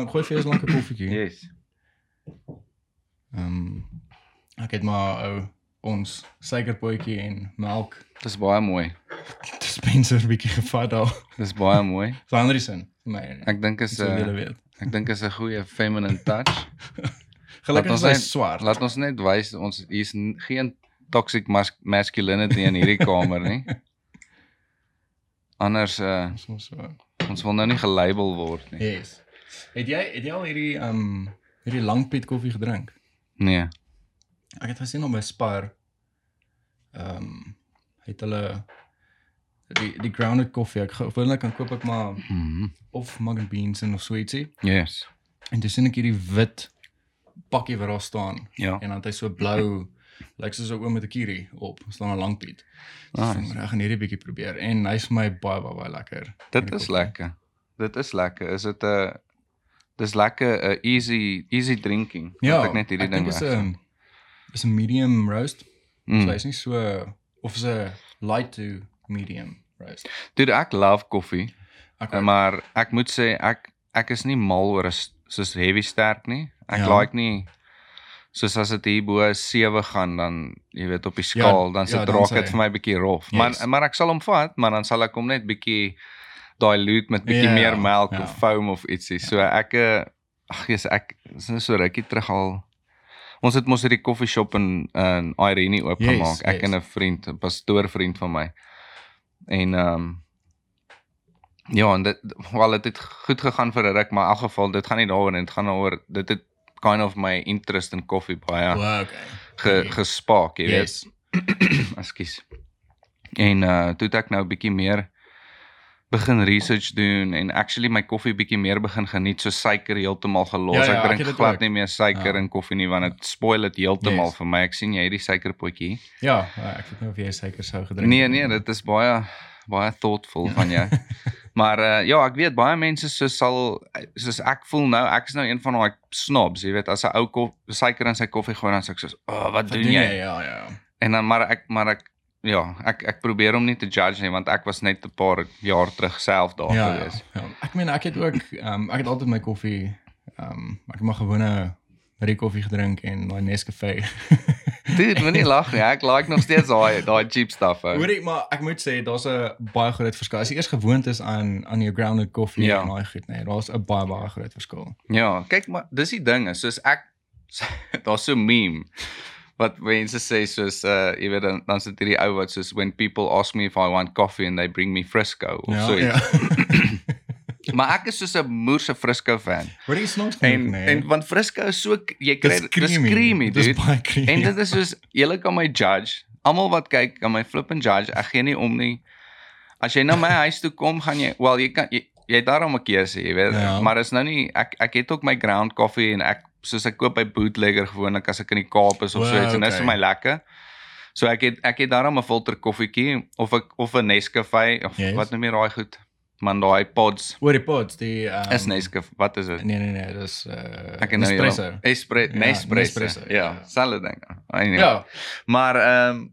lank gooi vir jou lank 'n koffietjie. Yes. Ehm um, ek het maar ou ons suikerpotjie en melk Dis baie mooi. dispenser bietjie gevat al. Dis baie mooi. Vir Anderson vir my. Ek dink is 'n ek dink is 'n goeie feminine touch. Gelukkig is hy swart. Laat ons net wys ons hier's n- geen toxic mas masculinity in hierdie kamer nie. Anders uh ons wil nou nie gelabel word nie. Yes. Het jy het jy al hierdie um, hierdie langpiet koffie gedrink? Nee. Ek het gesien op by Spar. Ehm um, het hulle die die grounded koffie. Ek hulle kan koop ek maar Mhm. of mug and beans en of so ietsie. Yes. En dis sien ek hierdie wit pakkie wat daar staan Ja. en dan het hy so blou lyk soos 'n oom met 'n kierie op. staan 'n langpiet. Nice. Nice. Ek gaan hierdie bietjie probeer en hy's vir my baie baie baie lekker. Dit is lekker. Dit is lekker. Is dit 'n Dis lekker 'n easy easy drinking. Ja, ek net hierdie ek ding dink is. 'n is 'n medium roast. Mm. So hy's nie so of is 'n light to medium roast. Dude, ek love koffie, Okay. maar ek moet sê ek ek is nie mal oor 'n soos heavy sterk nie. Ek Ja. ja. like nie soos as dit hier bo 7 gaan dan jy weet op die skaal Ja, dan ja, dan raak sê dit hy- vir my bietjie rof. Yes. Maar maar ek sal hom vat, maar dan sal ek hom net bietjie dilute met bietjie Ja, meer melk ja. of foam of ietsie. So ek eh, ag jy's ek is nou so rukkie terug al Ons het mos hierdie koffieshop in in Irene oopgemaak. Yes, ek yes. en 'n vriend, 'n pastoor vriend van my. En ehm um, ja, en dit wel dit het goed gegaan vir 'n ruk, maar in elk geval dit gaan nie daaroor nie, dit gaan daaroor dit het kind of my interest in koffie baie Wow, okay. ge, gespaak, jy weet. Yes. Ekskuus. En uh toe het ek nou 'n bietjie meer begin research doen en actually my koffie bietjie meer begin geniet so suiker heeltemal gelos. Ja, ja, ek drink glad nie meer suiker Ja. in koffie nie want dit spoil dit heeltemal Yes. vir my. Ek sien jy het die suikerpotjie. Ja, ja, ek weet nie of jy suiker sou gedrink Nee het nee, nie. dit is baie baie thoughtful Ja. van jou. Maar uh, ja, ek weet baie mense so sal soos ek voel nou, ek is nou een van daai snobs, jy weet, as 'n ou suiker in sy koffie gooi dan sê ek soos, "O, oh, wat, Wat doen jy?" Ja, ja. En dan maar ek maar ek ja, ek ek probeer hom nie te judge nie want ek was net 'n paar jaar terug self daar Ja, ja, gewees. ja. Ek meen ek het ook ehm um, ek het altyd my koffie ehm um, ek het maar gewone rie koffie gedrink en daai Nescafe. Dude, moenie lag nie. Ek like nog steeds daai daai cheap stuff. Hoorie, maar ek moet sê daar's 'n baie groot verskil. As jy eers gewoond is aan aan jou grounded koffie Ja. en daai goed, nee, daar's 'n baie baie groot verskil. Ja, kyk maar, dis die ding is soos ek daar's so 'n meme wat mense sê soos uh jy weet dan dan sit hierdie ou wat soos when people ask me if I want coffee and they bring me Frisco of Ja, so iets. ja. Maar ek is soos 'n moerse Frisco fan. Hoorie, snaaks En genoeg, nee. en want Frisco is so jy kry Dis creamy, Dis baie creamy. En dit is soos julle kan my judge. Almal wat kyk kan my flip and judge. Ek gee nie om nie. As jy na my huis toe kom, gaan jy wel jy kan jy, jy het daarom 'n keuse, jy weet. Ja. Maar is nou nie ek ek het ook my ground coffee en ek soos ek koop by bootlegger gewoonlik as ek in die Kaap is of so Wow, iets en dis okay. vir my lekker. So ek het ek het daarom 'n filter koffietjie of ek of 'n Nescafe of Yes. wat noem jy daai goed? Man daai pods. Hoor die pods, die ehm Is Nescafe, wat is dit? Nee nee nee, dis uh Ek nou espresso. julle- Espre Ja, Nespresso. Nespresso, Ja, ja. selfde ding. Anyway. Ja. Maar ehm um,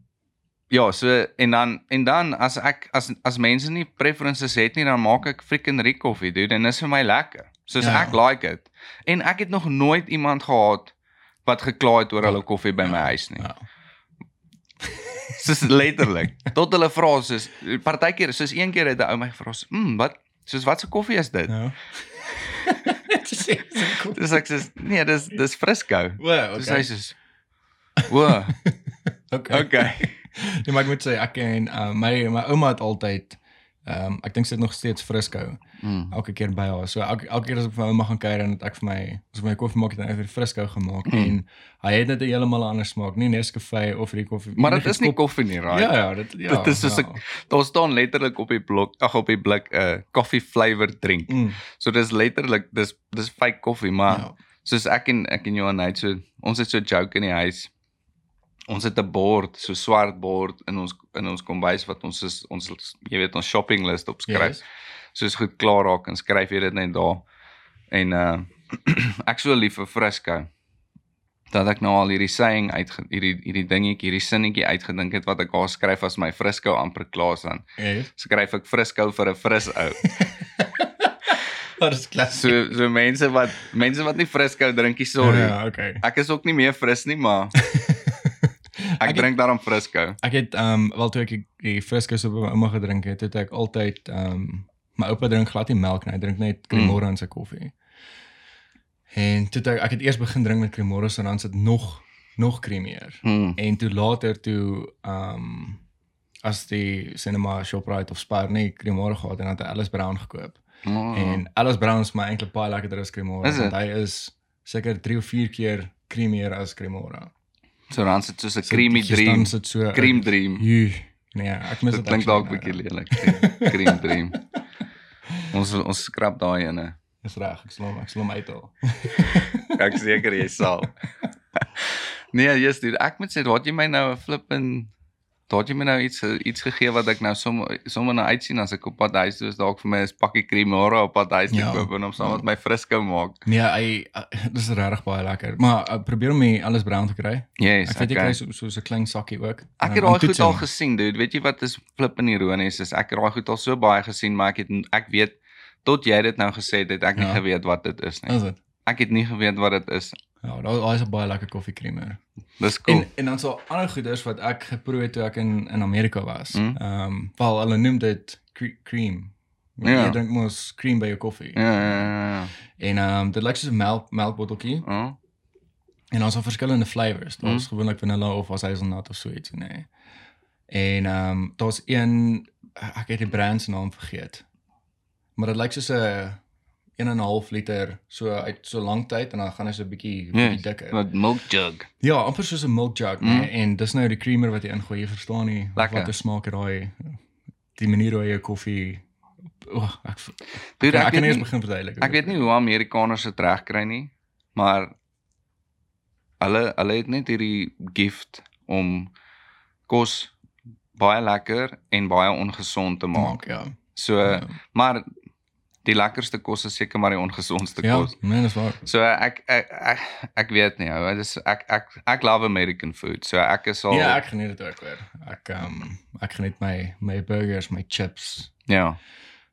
ja, so en dan en dan as ek as as mense nie preferences het nie, dan maak ek freaking Rick koffie, dude, en dis vir my lekker. Soos Ja. ja. ek like dit. En ek het nog nooit iemand gehad wat gekla het oor hulle koffie by my huis nie. Ja. Soos letterlik. Tot hulle vra soos partykeer soos een keer het 'n ou my gevra, "Mmm, wat soos wat se koffie is dit?" Ja. Dis. Dis ek sê, "Nee, dis dis Frisco." Dis hy okay. soos, "Wo, Okay. okay." Nee, maar ek moet sê ek en uh, my my ouma het altyd ehm um, ek dink sy het nog steeds Frisco Mm. elke keer by haar. So elke elke keer as ek vir my ouma gaan kuier en het ek vir my as ek my koffie maak het dan vir Frisco gemaak Mm. en hy het net 'n heeltemal ander smaak, nie Nescafe of die koffie. Maar dit is nie koffie nie, right? Ja, ja, dit ja. Dit is soos ja. 'n daar staan letterlik op die blok, ag op die blik 'n uh, coffee flavored drink. Mm, So dis letterlik dis dis fake koffie, maar ja. soos ek en ek en Johan het so ons het so joke in die huis. Ons het 'n bord, so swart bord in ons in ons kombuis wat ons is ons jy weet ons shopping list opskryf. Yes. Soos goed klaar raak en skryf jy dit net daar. En uh ek so lief vir Frisco dat ek nou al hierdie saying uit hierdie hierdie dingetjie, hierdie sinnetjie uitgedink het wat ek daar skryf as my Frisco amper klaar dan. Yes. skryf ek Frisco vir 'n fris ou. Wat is klas? So so mense wat mense wat nie Frisco drink nie, sorry. Ja, okay. Ek is ook nie meer fris nie, maar ek, Ek het- drink daarom Frisco. Ek het ehm um, wel toe ek die- Frisco so by my ouma gedrink het, het ek altyd ehm um, my oupa drink glad nie melk nie, hy drink net Cremora in sy koffie. En toe het ek ek het eers begin drink met Cremora so dan sit nog nog creamier. Mm. En toe later toe ehm um, as die cinema Shoprite of Spar nie Cremora gehad en dan het Alice Brown gekoop. Oh. En Alice Brown is my eintlik baie lekkerder as Cremora want dit? hy is seker 3 of 4 keer creamier as Cremora. So dan sit soos 'n So creamy dream. Dan sit so Cream dream. Joe. Nee, ek mis Dit dit. klink dalk nou, bietjie nou. lelik. Cream- dream. Ons ons skrap daai ene. Dis reg, ek sal hom ek sal hom uithaal. Ek seker jy sal. nee, jy's dit. Ek moet sê, het jy my nou 'n flippin daar het jy my nou iets iets gegee wat ek nou sommer sommer nou uitsien as ek op pad huis toe is dalk vir my 'n pakkie Cremora op pad huis te Ja. koop en hom saam met my Frisco maak. Nee, hy uh, dis regtig baie lekker. Maar uh, probeer om die alles brown te kry. Yes, Ek weet jy okay. kry so so 'n klein sakkie ook. Ek het om daai goed al gesien, dude. Weet jy wat is flippin ironies is? Ek het daai goed al so baie gesien, maar ek het ek weet tot jy dit nou gesê het, het ek nie Ja. geweet wat dit is nie. Is dit? Ek het nie geweet wat dit is. Ja, daar is 'n baie lekker koffie creamer. Dis cool. En en dan so ander goeders wat ek geproe het toe ek in in Amerika was. Mm. Ehm, um, wel hulle noem dit cre cream. Ja. Jy drink mos cream by jou koffie. ja, ja, ja. ja. En ehm um, dit lyk soos 'n melk melkbotteltjie Oh. en daar's al verskillende flavors. Daar's Mm. gewoonlik vanilla of as hazelnut of so iets, nee. En ehm um, daar's een ek het die brand se naam vergeet. Maar dit lyk soos 'n 1 en 'n half liter so uit so lank tyd en dan gaan hy so 'n bietjie bietjie Yes, dikker. Wat milk jug. Ja, amper soos 'n milk jug, Mm. nee. En dis nou die creamer wat jy ingooi, jy verstaan nie Lekker. wat 'n smaak het daai die manier hoe jy jou koffie Oh, ek Dude, ek, ek ek kan nie- begin verduidelik. Ek weet nie hoe Amerikaners dit regkry nie, maar hulle hulle het net hierdie gift om kos baie lekker en baie ongesond te maak. maak, ja. So, Ja. maar die lekkerste kos is seker maar die ongesondste Ja, kos. nee, dis waar. So ek ek ek, ek weet nie, ou, dis ek ek ek love American food. So ek is al Ja, ek geniet dit ook hoor. Ek ehm um, ek geniet my my burgers, my chips. ja.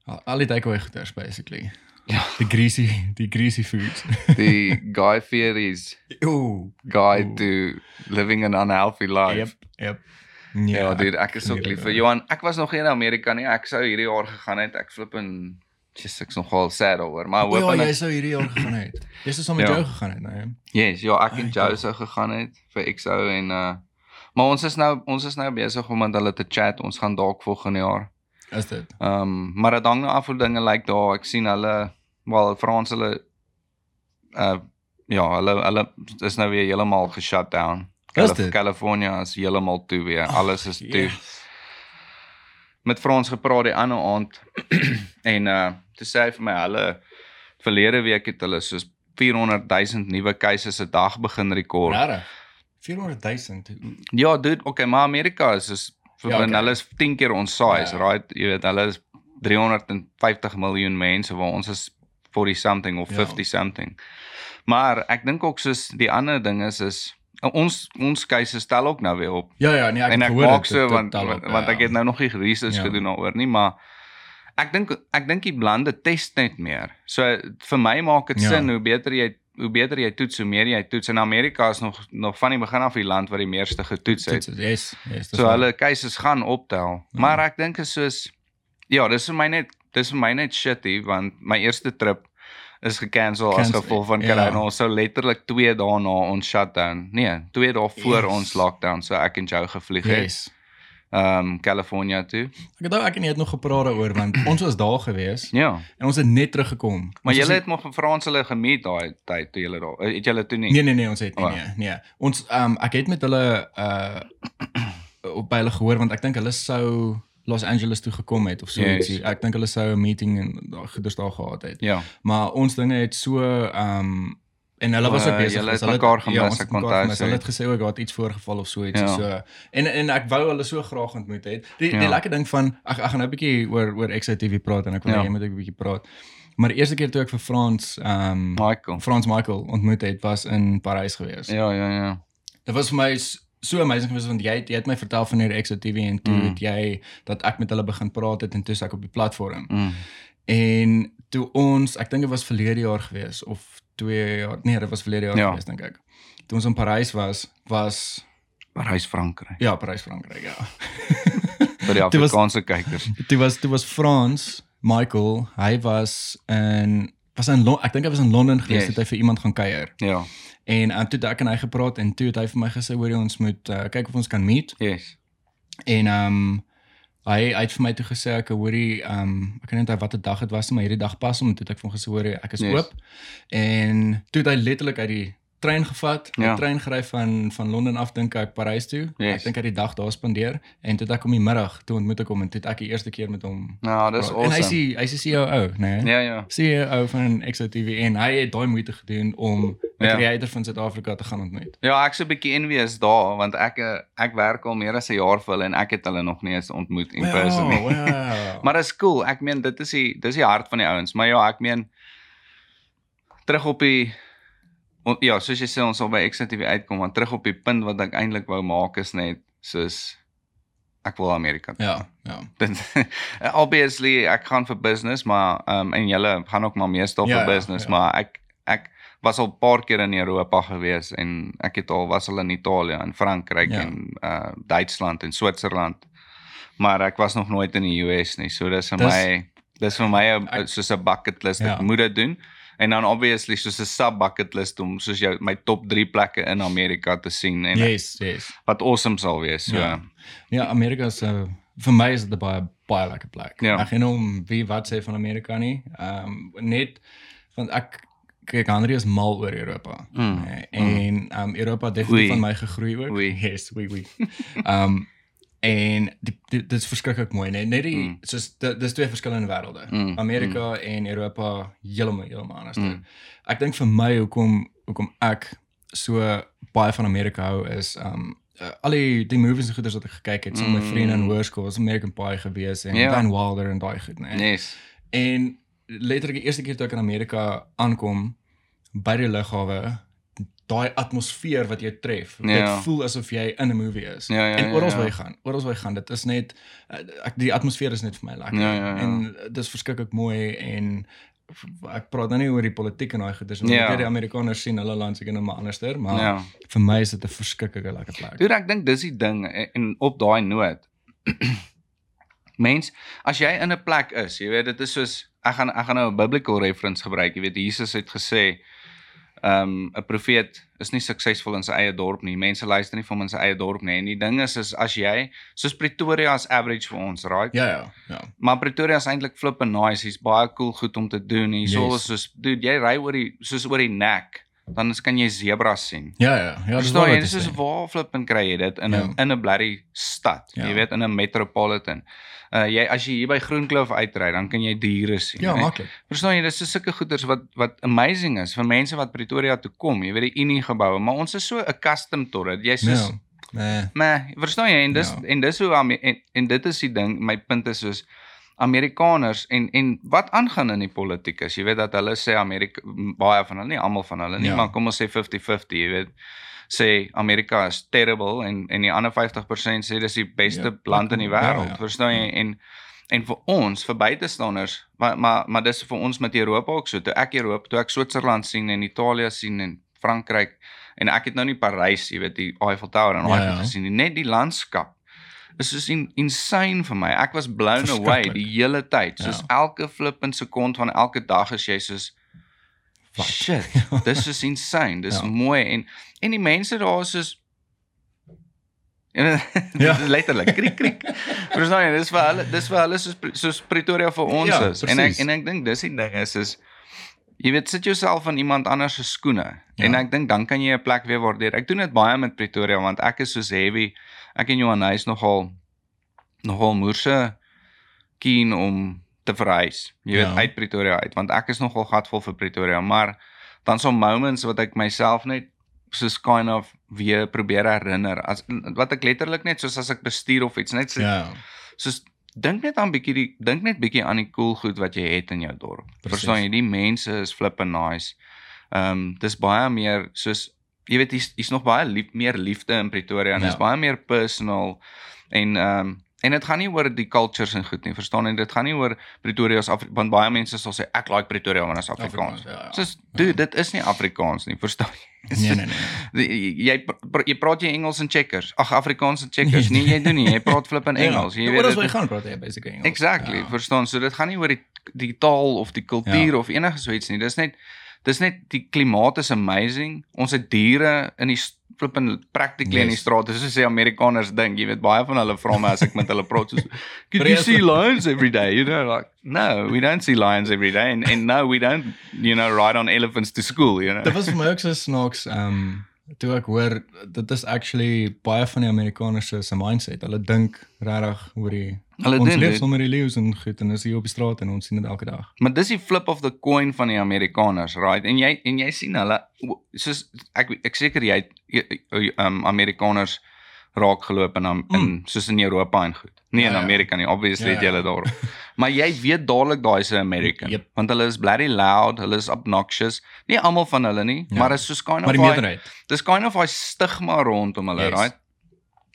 Al, al die takeaway goeders basically. Ja. Die greasy, die greasy foods. Die Guy Fieri's Ooh. Guide Oeh. to Living an Unhealthy Life. Yep, yep. Ja, ja dude, ek is ook geniet lief vir. Johan. Ek was nog nie in Amerika nie. Ek sou hierdie jaar gegaan het. Ek flip in Jesus, ek's nogal sad daaroor, maar hoop ja, jy sou hierdie jaar gegaan het. Jy sou saam met Ja. jou gegaan het, nee. Yes, ja, ek en Joe sou gegaan het vir XO en uh maar ons is nou ons is nou besig om met hulle te chat. Ons gaan dalk volgende jaar. Is dit? Ehm um, maar dit hang nou af hoe dinge lyk daar. Ek sien hulle wel Frans hulle uh ja, hulle hulle is nou weer heeltemal geshut down. Is dit? California is heeltemal toe weer. Alles is toe. Yes. met Frans gepraat die ander aand en uh toe sê hy vir my hulle verlede week het hulle soos 400 000 nuwe cases 'n dag begin rekord. Regtig? 400 000. Ja, dude, okay, maar Amerika is is vir Ja, ja, okay. hulle is 10 keer ons size, Ja. right? Jy weet, hulle is 350 miljoen mense waar ons is 40 something of Ja. 50 something. Maar ek dink ook soos die ander ding is is ons ons cases stel ook nou weer op. Ja ja, nee, ek en ek maak dit- so dit want tel want, op, want ja. ek het nou nog nie research Ja. gedoen daaroor nie, maar ek dink ek dink die blande test net meer. So vir my maak dit Ja. sin hoe beter jy hoe beter jy toets, hoe meer jy toets. In Amerika is nog nog van die begin af die land wat die meeste getoets het. Is yes, yes. So hulle cases gaan optel. Ja. Maar ek dink is soos ja, dis vir my net dis vir my net shitty want my eerste trip is gekansel as gevolg van ja. corona. Ons sou letterlik 2 dae na ons shutdown. Nee, 2 dae voor Yes. ons lockdown so ek en Joe gevlieg het. Yes. Ehm um, California toe. Ek het ek en jy het nog gepraat daaroor want ons was daar gewees Ja. en ons het net teruggekom. Maar julle het nog in Frans hulle gemeet daai tyd toe julle daar. Het julle toe nie? Nee nee nee, ons het nie Oh. nee. Nee. Ons ehm um, ek het met hulle uh op by hulle gehoor want ek dink hulle sou Los Angeles toe gekom het of so Yes. ietsie. Ek dink hulle sou 'n meeting en daar goeders daar gehad het. Ja. Maar ons dinge het so ehm um, en hulle was ook Uh, besig. het dus hulle mekaar gemis, ja, ons ek kon onthou. Hulle het gesê ook daar het iets voorgeval of so iets Ja. so. En en ek wou hulle so graag ontmoet het. Die die Ja. lekker ding van ek ek gaan nou 'n bietjie oor oor XITV praat en ek wil Ja. ja. jy moet ook 'n bietjie praat. Maar die eerste keer toe ek vir Frans ehm um, Michael. Frans Michael ontmoet het was in Parys gewees. Ja, ja, ja. Dit was vir my so amazing geweest want jy het, jy het my vertel van hierdie XITV en toe Mm. het jy dat ek met hulle begin praat het en toe ek op die platform. Mm. En toe ons, ek dink dit was verlede jaar gewees of 2 jaar, nee, dit was verlede jaar Ja. gewees dink ek. Toe ons in Parys was, was Parys Frankryk. ja, Parys Frankryk, ja. Vir die Dit was- Afrikaanse kykers. Toe was toe was Frans, Michael, hy was in was in Lo ek dink hy was in Londen gewees Yes. het hy vir iemand gaan kuier. Ja. En uh, toe het ek en hy gepraat en toe het hy vir my gesê hoor jy ons moet uh, kyk of ons kan meet. Yes. En ehm um, hy hy het vir my toe gesê ek hoorie ehm um, ek kan nie onthou watter dag dit was nie, maar hierdie dag pas hom toe ek vir hom gesê hoorie ek is Yes. oop. En toe het hy letterlik uit die trein gevat, Ja. die trein gery van van Londen af dink ek Parys toe. Yes. Ek dink hy het die dag daar spandeer en toe het ek hom die middag toe ontmoet ek hom en toe ek die eerste keer met hom Nou, dis praat. En hy awesome. sê hy sê CEO, né? Nee? Ja, ja. CEO van XOTV en hy het daai moeite gedoen om die Ja. creator van Suid-Afrika te gaan ontmoet. Ja, ek's 'n bietjie envious daar want ek ek werk al meer as 'n jaar vir hulle en ek het hulle nog nie eens ontmoet in person nie. Wow. Maar dit is cool. Ek meen dit is die dis die hart van die ouens. Maar ja, ek meen terug op die on, ja, soos jy sê ons sal by XTV uitkom, maar terug op die punt wat ek eintlik wou maak is net soos ek wil Amerika. toe. ja, ja. Dit obviously ek gaan vir business, maar ehm um, en julle gaan ook maar meestal Ja, vir ja, business, ja. maar ek ek was al 'n paar keer in Europa gewees en ek het al was al in Italië en Frankryk Ja. en uh Duitsland en Switserland. Maar ek was nog nooit in die US nie. So dis vir Dis- my dis vir my 'n- Ek- soos 'n bucket list. Ek Ja. moet dit doen. En dan obviously soos 'n sub bucket list om soos jou my top 3 plekke in Amerika te sien en Yes, yes. wat awesome sal wees. So Ja. Ja, Amerika is uh, vir my is dit 'n baie baie lekker plek. Ja. Ek nie om wie wat sê van Amerika nie. Ehm um, net want ek kyk Andri is mal oor Europa. Mm, Eh, en ehm um, Europa het definitief van my gegroei ook. Oei. Yes, oui oui. Ehm um, en dit dit dit is verskriklik mooi, nee. Net die Mm. soos dis twee verskillende wêrelde. Mm, Amerika mm. en Europa heeltemal heeltemal anders. Mm. Ek dink vir my hoekom hoekom ek so baie van Amerika hou is um uh, al die die movies en goeders wat ek gekyk het, so my Mm. vriende in hoërskool, was American Pie gewees en Ja. Van Wilder en daai goed, nee. Yes. En letterlik die eerste keer toe ek in Amerika aankom by die lughawe, daai atmosfeer wat jou tref. Ja. Dit voel asof jy in 'n movie is. Ja, ja, en ja, oral ja. waar jy gaan, oral waar jy gaan, dit is net uh, ek die atmosfeer is net vir my lekker. Ja, ja, ja. En uh, dis verskriklik mooi en ek praat nou nie oor die politiek en daai goeders nie. Ja. Ja. Ek weet die Amerikaners sien hulle land seker nou maar anderster, maar Ja. ja. vir my is dit 'n verskriklike lekker plek. Dude, ek dink dis die ding en, en op daai noot. Mens, as jy in 'n plek is, jy weet dit is soos ek gaan ek gaan nou 'n biblical reference gebruik. Jy weet Jesus het gesê um, 'n profeet is nie suksesvol in sy eie dorp nie. Mense luister nie vir hom in sy eie dorp nie. En die ding is is as jy soos Pretoria is average vir ons, right? Ja, ja, ja. Maar Pretoria is eintlik flippin nice. Hy's baie cool goed om te doen. Hierso Yes. is soos dude, jy ry oor die soos oor die nek, dan is kan jy zebras sien. Ja, ja. Ja, dis waar dis is waar flippin kry jy dit in 'n Ja. in 'n blerry stad. Ja. Jy weet in 'n metropolitan. Uh jy as jy hier by Groenkloof uitry, dan kan jy diere sien. Ja, maklik. Verstaan jy, dis so sulke goeders wat wat amazing is vir mense wat Pretoria toe kom. Jy weet die Unie geboue, maar ons is so accustomed tot dit. Jy's soos Ja. Nee. Maar verstaan jy en dis Ja. en dis hoe en, en dit is die ding, my punt is soos Amerikaners en en wat aangaan in die politiek is, jy weet dat hulle sê Amerika baie van hulle, nie almal van hulle nie, Ja. maar kom ons sê 50-50, jy weet sê Amerika is terrible en en die ander 50% sê dis die beste Ja, land in die ja, wêreld, ja. verstaan jy en en vir ons, vir buitestanders, maar maar maar dis vir ons met Europa ook so. Toe ek Europa, toe ek Switserland sien en Italië sien en Frankryk en ek het nou nie Parys, jy weet die Eiffel Tower en Ja, daai ja. goed gesien nie, net die landskap is soos in, insane vir my. Ek was blown away die hele tyd. Soos Ja. elke flippend sekond van elke dag is jy soos Wat? shit. Dis is insane. Dis Ja. mooi en en die mense daar is soos en Ja. ja. letterlik kriek kriek. Verstaan jy? Dis vir hulle dis vir hulle soos soos Pretoria vir ons Ja, is. En ek precies. en ek dink dis die ding is is jy weet sit jouself in iemand anders se skoene. Ja. En ek dink dan kan jy 'n plek weer waardeer. Ek doen dit baie met Pretoria want ek is soos heavy. Ek en Johan is nogal nogal moerse keen om te verhuis. Jy weet Ja. uit Pretoria uit want ek is nogal gatvol vir Pretoria, maar dan so moments wat ek myself net soos kind of weer probeer herinner as wat ek letterlik net soos as ek bestuur of iets net so, Ja. soos dink net aan bietjie die dink net bietjie aan die cool goed wat jy het in jou dorp. Precies. Verstaan jy, die mense is flippin nice. Ehm um, dis baie meer soos jy weet hier's hier's nog baie lief, meer liefde in Pretoria en Ja. dis baie meer personal en ehm um, En dit gaan nie oor die cultures en goed nie, verstaan jy? Dit gaan nie oor Pretoria as Afri want baie mense sal sê ek like Pretoria want dit is Afrikaans. Afrikaans, ja, ja. Soos dude, dit is nie Afrikaans nie, verstaan jy? Nee nee nee. Die- Jy pr- jy praat jy Engels en checkers. Ag Afrikaans en checkers. Nee, jy doen nie. Jy praat flip in Engels. Jy Ja, weet dit- jy gaan praat jy basically Engels. Exactly, Ja. verstaan. So dit gaan nie oor die die taal of die kultuur Ja. of enige so iets nie. Dis net dis net die klimaat is amazing. Ons het diere in die flippin practically in die Yes. strate. Soos sê Amerikaners dink, jy weet baie van hulle vra my as ek met hulle praat soos Could you see lions every day? You know like no, we don't see lions every day and and no, we don't you know ride on elephants to school, you know. Dit was vir my ook so snaaks um toe ek hoor dit is actually baie van die Amerikaners se mindset. Hulle dink regtig oor die Hulle ons leef dit. sommer die leeu's en goed en is hier op die straat en ons sien dit elke dag. Maar dis die flip of the coin van die Amerikaners, right? En jy en jy sien hulle soos ek ek seker jy het um Amerikaners raak geloop in am- in soos in Europa en goed. Nie in Mm. Ja, ja. Amerika nie, obviously Ja, het jy ja. hulle daar. maar jy weet dadelik daai 'n American, Yep. want hulle is bloody loud, hulle is obnoxious. Nie almal van hulle nie, Ja. maar is soos kind Maar of die daai- meerderheid. dis kind of daai stigma rondom hulle, Yes. right?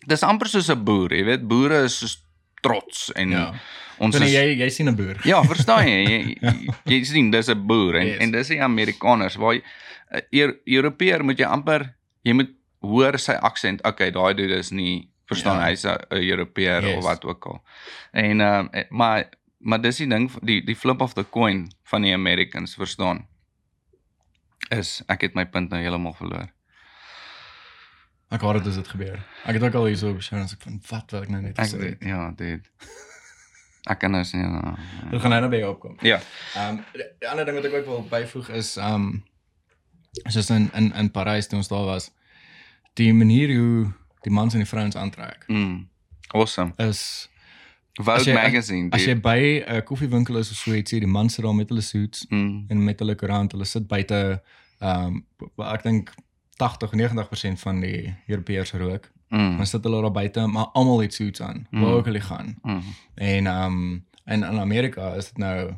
Dis amper soos 'n boer, jy weet, boere is soos trots en Ja. ons Dan is jy jy sien 'n boer. Ja, verstaan jy? Jy, jy, jy sien dis 'n boer en Yes. en dis die Amerikaners waar jy Euro- Europeër moet jy amper jy moet hoor sy aksent. Okay, daai dude is nie verstaan Ja. hy's 'n Europeër Yes. of wat ook al. En um, maar maar dis die ding die die flip of the coin van die Americans, verstaan? Is ek het my punt nou heeltemal verloor. Ek hoor dit as dit gebeur. Ek het ook al hierso show as ek van wat wat ek nou net Ek gesê het. ja, dit. Ek kan nou sien. Ja. Dit gaan nou by jou opkom. ja. Ehm um, die ander ding wat ek ook wil byvoeg is ehm um, soos in in in Parys toe ons daar was, die manier hoe die mans en die vrouens aantrek Mm. Awesome. is Vogue As jy- magazine. as jy dude. by 'n koffiewinkel is of so iets, sien die mans sit daar met hulle suits mm. en met hulle koerant, hulle sit buite ehm um, ek dink 80 90% van die Europeërs rook. Mm. Dan sit hulle daar buite, maar almal het suits aan. Mm. Waar ook hulle gaan. Mm. En ehm um, en in Amerika is dit nou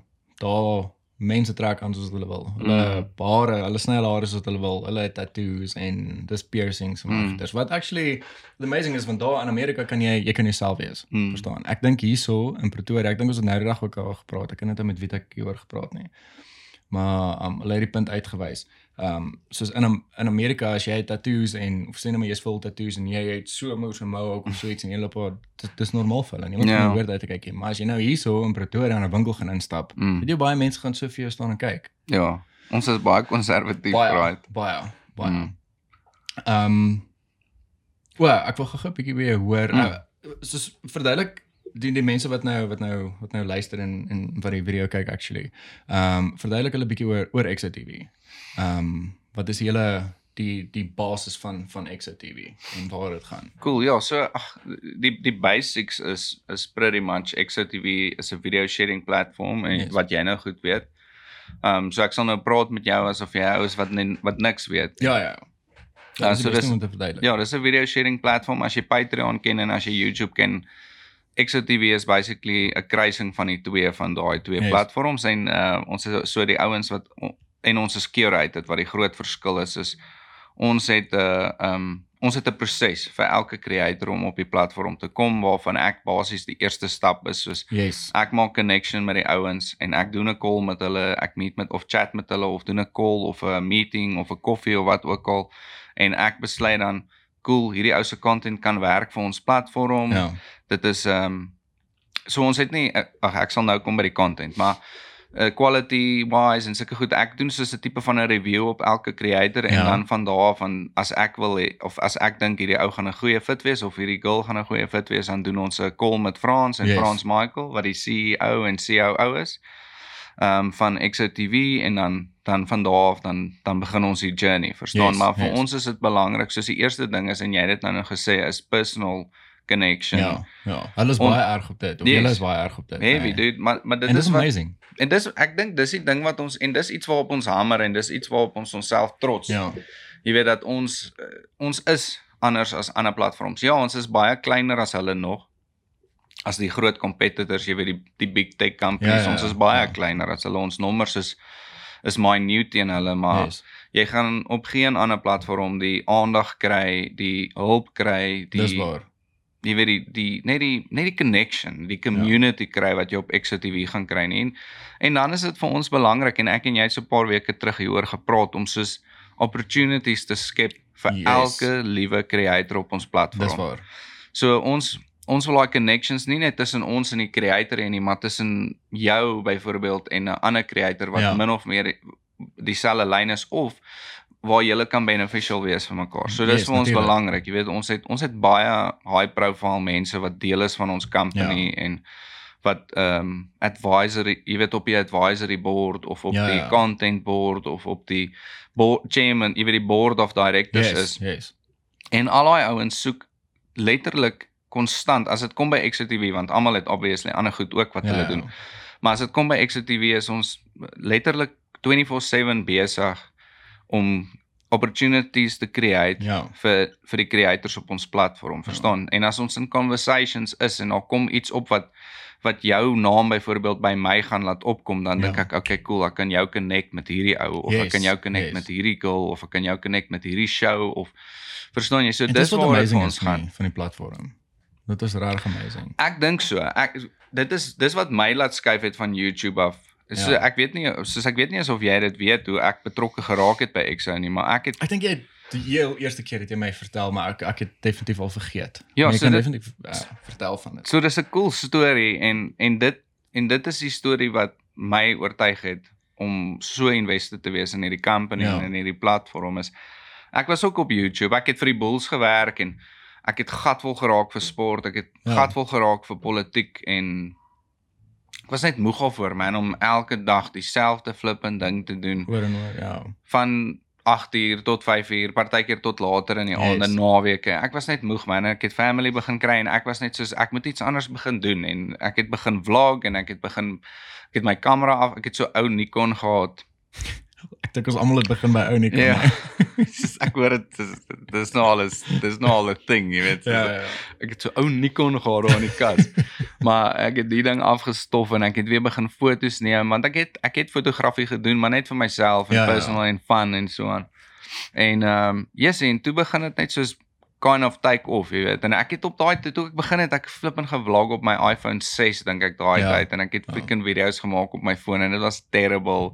daar mense trek aan soos hulle wil. Hulle Mm. hare, hulle sny hulle hare soos hulle wil. Hulle het tattoos en dis piercings en Mm. mm. wat actually the amazing is want daar in Amerika kan jy jy kan jouself wees. Mm. Verstaan? Ek dink hierso in Pretoria, ek dink ons het nou die dag ook al gepraat. Ek het net met wie ek hieroor gepraat nie. Maar um, hulle het die punt uitgewys. Um soos in in Amerika as jy tattoos en of sê net maar jy's vol tattoos en jy het so moes en mohawk of so iets en jy loop daar dis, dis normaal vir hulle. Niemand Ja. yeah. kan hoor uit te kyk nie. Maar as jy nou hierso in Pretoria in 'n winkel gaan instap, Mm. weet jy baie mense gaan so vir jou staan en kyk. Ja, ons is baie konservatief, right? baie baie. Mm. Ehm um, Wel, ek wil gou 'n bietjie weer hoor. Mm. Uh, soos verduidelik die die mense wat nou wat nou wat nou luister en en wat die video kyk actually. Ehm um, verduidelik hulle bietjie oor oor Exit TV. Ehm um, wat is die hele die die basis van van Exit TV en waar dit gaan. Cool. Ja, so ag die die basics is is pretty much XOTV is 'n video sharing platform en Yes. wat jy nou goed weet. Ehm um, so ek sal nou praat met jou asof jy ou is wat nen, wat niks weet. Ja ja. Ja, Ja, so dis-. Ja, dis 'n video sharing platform as jy Patreon ken en as jy YouTube ken. XOTV is basically 'n kruising van die twee van daai twee Yes. platforms en uh ons is so die ouens wat en ons is curated wat die groot verskil is is ons het 'n uh, um ons het 'n proses vir elke creator om op die platform te kom waarvan ek basies die eerste stap is soos Yes. ek maak connection met die ouens en ek doen 'n call met hulle, ek meet met of chat met hulle of doen 'n call of 'n meeting of 'n koffie of wat ook al en ek besluit dan cool, hierdie ou se content kan werk vir ons platform. Ja. Dit is ehm um, so ons het nie eh, ag ek sal nou kom by die content, maar uh, quality wise en sulke goed ek doen soos 'n tipe van 'n review op elke creator en Ja. dan van daar af van as ek wil hê of as ek dink hierdie ou gaan 'n goeie fit wees of hierdie girl gaan 'n goeie fit wees dan doen ons 'n call met Frans en Yes. Frans Michael wat die CEO en COO is ehm um, van XOTV en dan dan van daar af dan dan begin ons die journey verstaan Yes, maar vir yes. ons is dit belangrik soos die eerste ding is en jy het dit nou nou gesê is personal connection Ja. Ja. Hulle is On- baie erg op dit. Of Yes. julle is baie erg op dit. heavy nee. dude maar maar dit En is wat amazing. En dis ek dink dis die ding wat ons en dis iets waarop ons hamer en dis iets waarop ons onsself trots. Ja. Jy weet dat ons uh, ons is anders as ander platforms. Ja, ons is baie kleiner as hulle nog. As die groot competitors, jy weet die die big tech companies, Ja, ja, ons is ja, baie ja. kleiner as hulle. Ons nommers is is minute teen hulle, maar Yes. jy gaan op geen ander platform die aandag kry, die hulp kry, die Dis waar. jy weet die die net die net die connection, die community ja. kry wat jy op XOTV gaan kry nie. En en dan is dit vir ons belangrik en ek en jy het so 'n paar weke terug hieroor gepraat om soos opportunities te skep vir yes. elke liewe creator op ons platform. Dis waar. So ons ons wil daai connections nie net tussen ons en die creator en nie, maar tussen jou byvoorbeeld en 'n ander creator wat ja. min of meer dieselfde lyn is of waar jy kan beneficial wees vir mekaar. So dis yes, vir ons natuurlijk. belangrik. Jy weet ons het ons het baie high profile mense wat deel is van ons company ja. en wat ehm um, advisory, jy weet op die advisory board of op ja, die ja. content board of op die board chairman, jy weet die board of directors yes, is. Yes. En al daai ouens soek letterlik konstant as dit kom by XTV want almal het obviously ander goed ook wat ja, hulle doen. Maar as dit kom by XTV is ons letterlik 24/7 besig om opportunities te create ja. vir vir die creators op ons platform, verstaan? Ja. En as ons in conversations is en daar kom iets op wat wat jou naam byvoorbeeld by my gaan laat opkom, dan ja. dink ek, okay, cool, ek kan jou connect met hierdie ou of yes, ek kan jou connect yes. met hierdie girl of ek kan jou connect met hierdie show of verstaan jy? So en dis waar ons gaan van die platform. Dit is regtig amazing. Ek dink so. Ek dit is dis wat my laat skuif het van YouTube af. So ja. ek weet nie soos ek weet nie asof jy dit weet hoe ek betrokke geraak het by Exo nie, maar ek het Ek dink jy die heel eerste keer het jy my vertel, maar ek ek het definitief al vergeet. Ja, jy so kan dit, definitief uh, vertel van dit. So dis 'n cool storie en en dit en dit is die storie wat my oortuig het om so invested te wees in hierdie company ja. en in hierdie platform is. Ek was ook op YouTube. Ek het vir die Bulls gewerk en ek het gatvol geraak vir sport, ek het ja. gatvol geraak vir politiek en ek was net moeg af voor man om elke dag dieselfde flippend ding te doen. Oor en oor, ja. Van 8 uur tot 5 uur, partykeer tot later in die yes. aande naweke. Ek was net moeg man, ek het family begin kry en ek was net soos ek moet iets anders begin doen en ek het begin vlog en ek het begin ek het my kamera af, ek het so ou Nikon gehad. Ek dink ons almal het begin by ou Nikon. Ja. Soos ek hoor dit dis, dis nou alles, dis nou al 'n ding, jy weet. Ja, ja. Ek het so ou Nikon gehad daar in die kas. maar ek het die ding afgestof en ek het weer begin foto's neem want ek het ek het fotografie gedoen, maar net vir myself en ja, personal ja. en fun en so aan. En ehm um, yes, en toe begin dit net soos kind of take off, jy weet. En ek het op daai toe ek begin het ek flip en gevlog op my iPhone 6 dink ek daai ja. tyd en ek het ja. freaking video's gemaak op my foon en dit was terrible.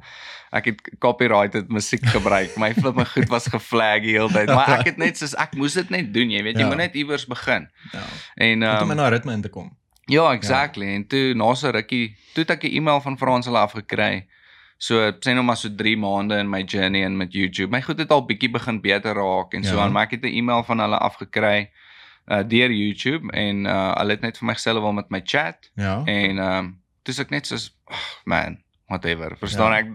Ek het copyrighted musiek gebruik. My flip my goed was geflag die hele tyd, maar ek het net soos ek moes dit net doen, jy weet. Jy ja. moet net iewers begin. Ja. En ehm um, om in 'n ritme in te kom. Ja, exactly. Ja. En toe na so rukkie, toe het ek 'n e-mail van Frans hulle afgekry. So sê nou maar so 3 maande in my journey in met YouTube. My goed het al bietjie begin beter raak en ja. so aan, maar ek het 'n e-mail van hulle afgekry uh deur YouTube en uh hulle het net vir my hulle wil met my chat. Ja. En ehm um, dis ek net soos oh, man, whatever. Verstaan ja. ek?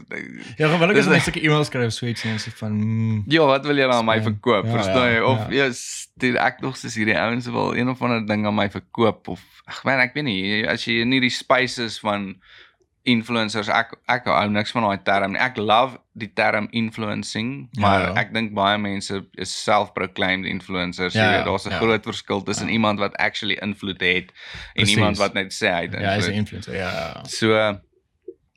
Ja, ek as ek sulke e-mails skryf so iets en sê van mm, Ja, wat wil jy nou aan my verkoop? Ja, Verstaan jy? ja, Of ja. ja, stuur ek nog soos hierdie ouens wil een of ander ding aan my verkoop of ag man, ek weet nie, as jy nie die spaces van influencers ek ek hou niks van daai term nie. Ek love die term influencing, maar Ja, ja. ek dink baie mense is self-proclaimed influencers. Ja, ja, daar's 'n ja. groot verskil tussen Ja. iemand wat actually invloed het en Precies. iemand wat net sê hy het ja, hy's 'n invloed. influencer. Ja. ja. So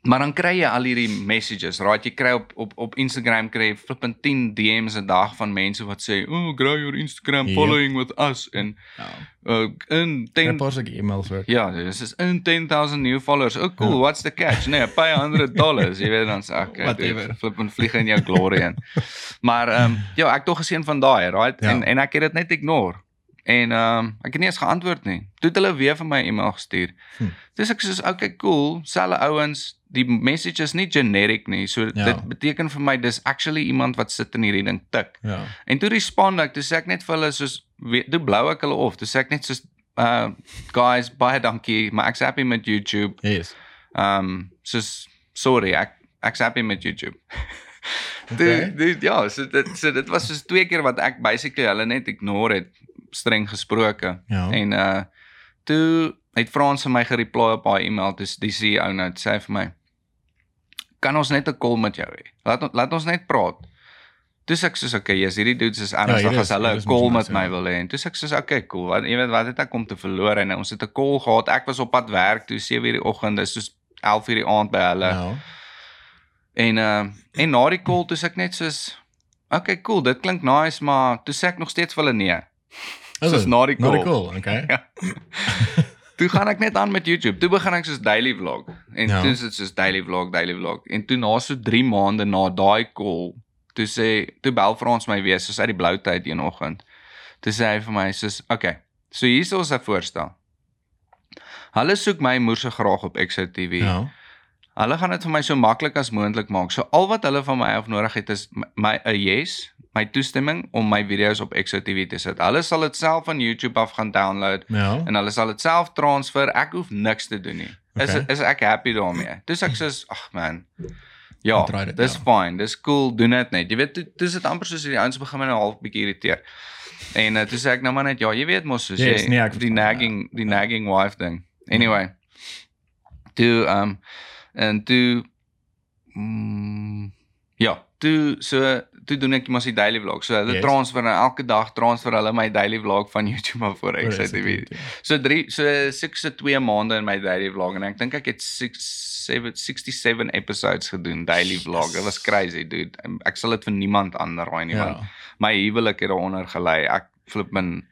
maar dan kry jy al hierdie messages, right? Jy kry op op op Instagram kry jy flippend 10 DM's 'n dag van mense wat sê, "Oh, grow your Instagram Yep. following with us" en Ja. uh, in 10 'n paar sulke e-mails ook. Ja, dis is in 10000 new followers. Oh cool, Ja. what's the catch? Nee, pay 100 dollars. Jy weet dan sê ek, Whatever. flip en vlieg in jou glory in. Maar ehm um, ja, ek tog gesien van daai, right? Ja. En en ek het dit net ignore. En ehm um, ek het nie eens geantwoord nie. Toe het hulle weer vir my 'n e-mail gestuur. Hm. Dis ek soos okay, cool. Selfe ouens, die message is nie generic nie. So Ja. dit beteken vir my dis actually iemand wat sit in hierdie ding tik. Ja. En toe respond ek, toe sê ek net vir hulle soos we- toe blou ek hulle of. Toe sê ek net soos uh guys, baie dankie, maar ek's happy met YouTube. Yes. Um soos sorry, ek ek's happy met YouTube. Okay. Dit dit ja, so dit so dit was soos twee keer wat ek basically hulle net ignore het streng gesproke. Ja. En uh toe het Frans vir my gereply op haar e-mail, dis die CEO nou sê vir my kan ons net 'n call met jou hê. Laat laat ons net praat. Sê ek soos okay, yes, hierdie dudes is ernstig hierdie as hulle 'n call met my ja. wil hê. En toe sê ek soos okay, cool. Wat jy weet wat het ek om te verloor en ons het 'n call gehad. Ek was op pad werk toe 7:00 die oggend, dis soos 11:00 die aand by hulle. Ja. En uh en na die call toe sê ek net soos okay, cool, dit klink nice, maar toe sê ek nog steeds vir hulle nee. Soos na die Na die call. call, okay. Ja. Toe gaan ek net aan met YouTube. Toe begin ek soos daily vlog. En Ja. toe is dit soos daily vlog, daily vlog. En toe na so 3 maande na daai call, toe sê toe bel Frans my weer soos uit die blou tyd een oggend. Toe sê hy vir my soos, "Oké, okay, so hier is ons 'n voorstel. Hulle soek my moerse graag op Exo TV. Ja. Hulle gaan dit vir my so maklik as moontlik maak. So al wat hulle van my af nodig het is my 'n yes, my toestemming om my video's op Exo TV te sit. Hulle sal dit self van YouTube af gaan download Ja. en hulle sal dit self transfer. Ek hoef niks te doen nie. Is Okay. is ek happy daarmee. Dis ek sê, ag man. Ja, dit, dis ja. fine. Dis cool. Doen dit net. Jy weet, toe- toe is dit amper soos die ouens begin my nou half bietjie irriteer. En uh, toe sê ek nou maar net ja, jy weet mos soos Yes, jy nee, die nagging ja. die nagging wife ding. Anyway. Toe um en toe mm, ja, toe so toe doen ek mos die daily vlog. So hulle Yes. transfer nou elke dag transfer hulle my daily vlog van YouTube af voor ek sê TV. So 3 so 6 se 2 maande in my daily vlog en ek dink ek het 6 7 67 episodes gedoen daily vlog. Dit was crazy dude. Ek sal dit vir niemand aanraai nie want Ja. my huwelik het daaronder gelei. Ek flip min